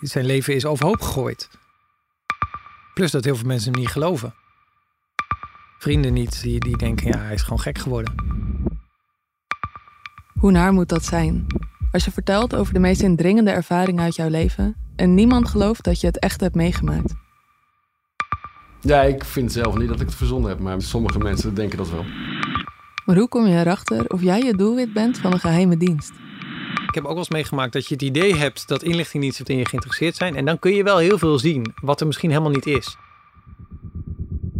Zijn leven is overhoop gegooid. Plus dat heel veel mensen hem niet geloven. Vrienden niet, die, die denken, ja, hij is gewoon gek geworden. Hoe naar moet dat zijn? Als je vertelt over de meest indringende ervaring uit jouw leven en niemand gelooft dat je het echt hebt meegemaakt. Ja, ik vind zelf niet dat ik het verzonnen heb, maar sommige mensen denken dat wel. Maar hoe kom je erachter of jij het doelwit bent van een geheime dienst? Ik heb ook wel eens meegemaakt dat je het idee hebt dat inlichtingdiensten in je geïnteresseerd zijn. En dan kun je wel heel veel zien, wat er misschien helemaal niet is.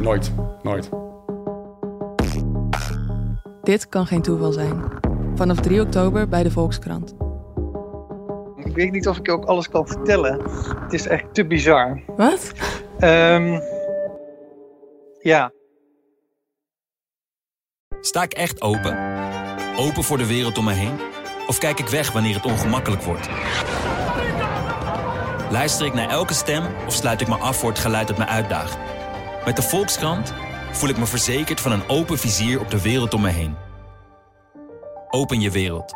Nooit, nooit. Dit kan geen toeval zijn. Vanaf 3 oktober bij de Volkskrant. Ik weet niet of ik ook alles kan vertellen. Het is echt te bizar. Wat? Ehm, ja. Sta ik echt open? Open voor de wereld om me heen? Of kijk ik weg wanneer het ongemakkelijk wordt? Luister ik naar elke stem of sluit ik me af voor het geluid dat me uitdaagt? Met de Volkskrant voel ik me verzekerd van een open vizier op de wereld om me heen. Open je wereld.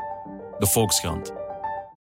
De Volkskrant.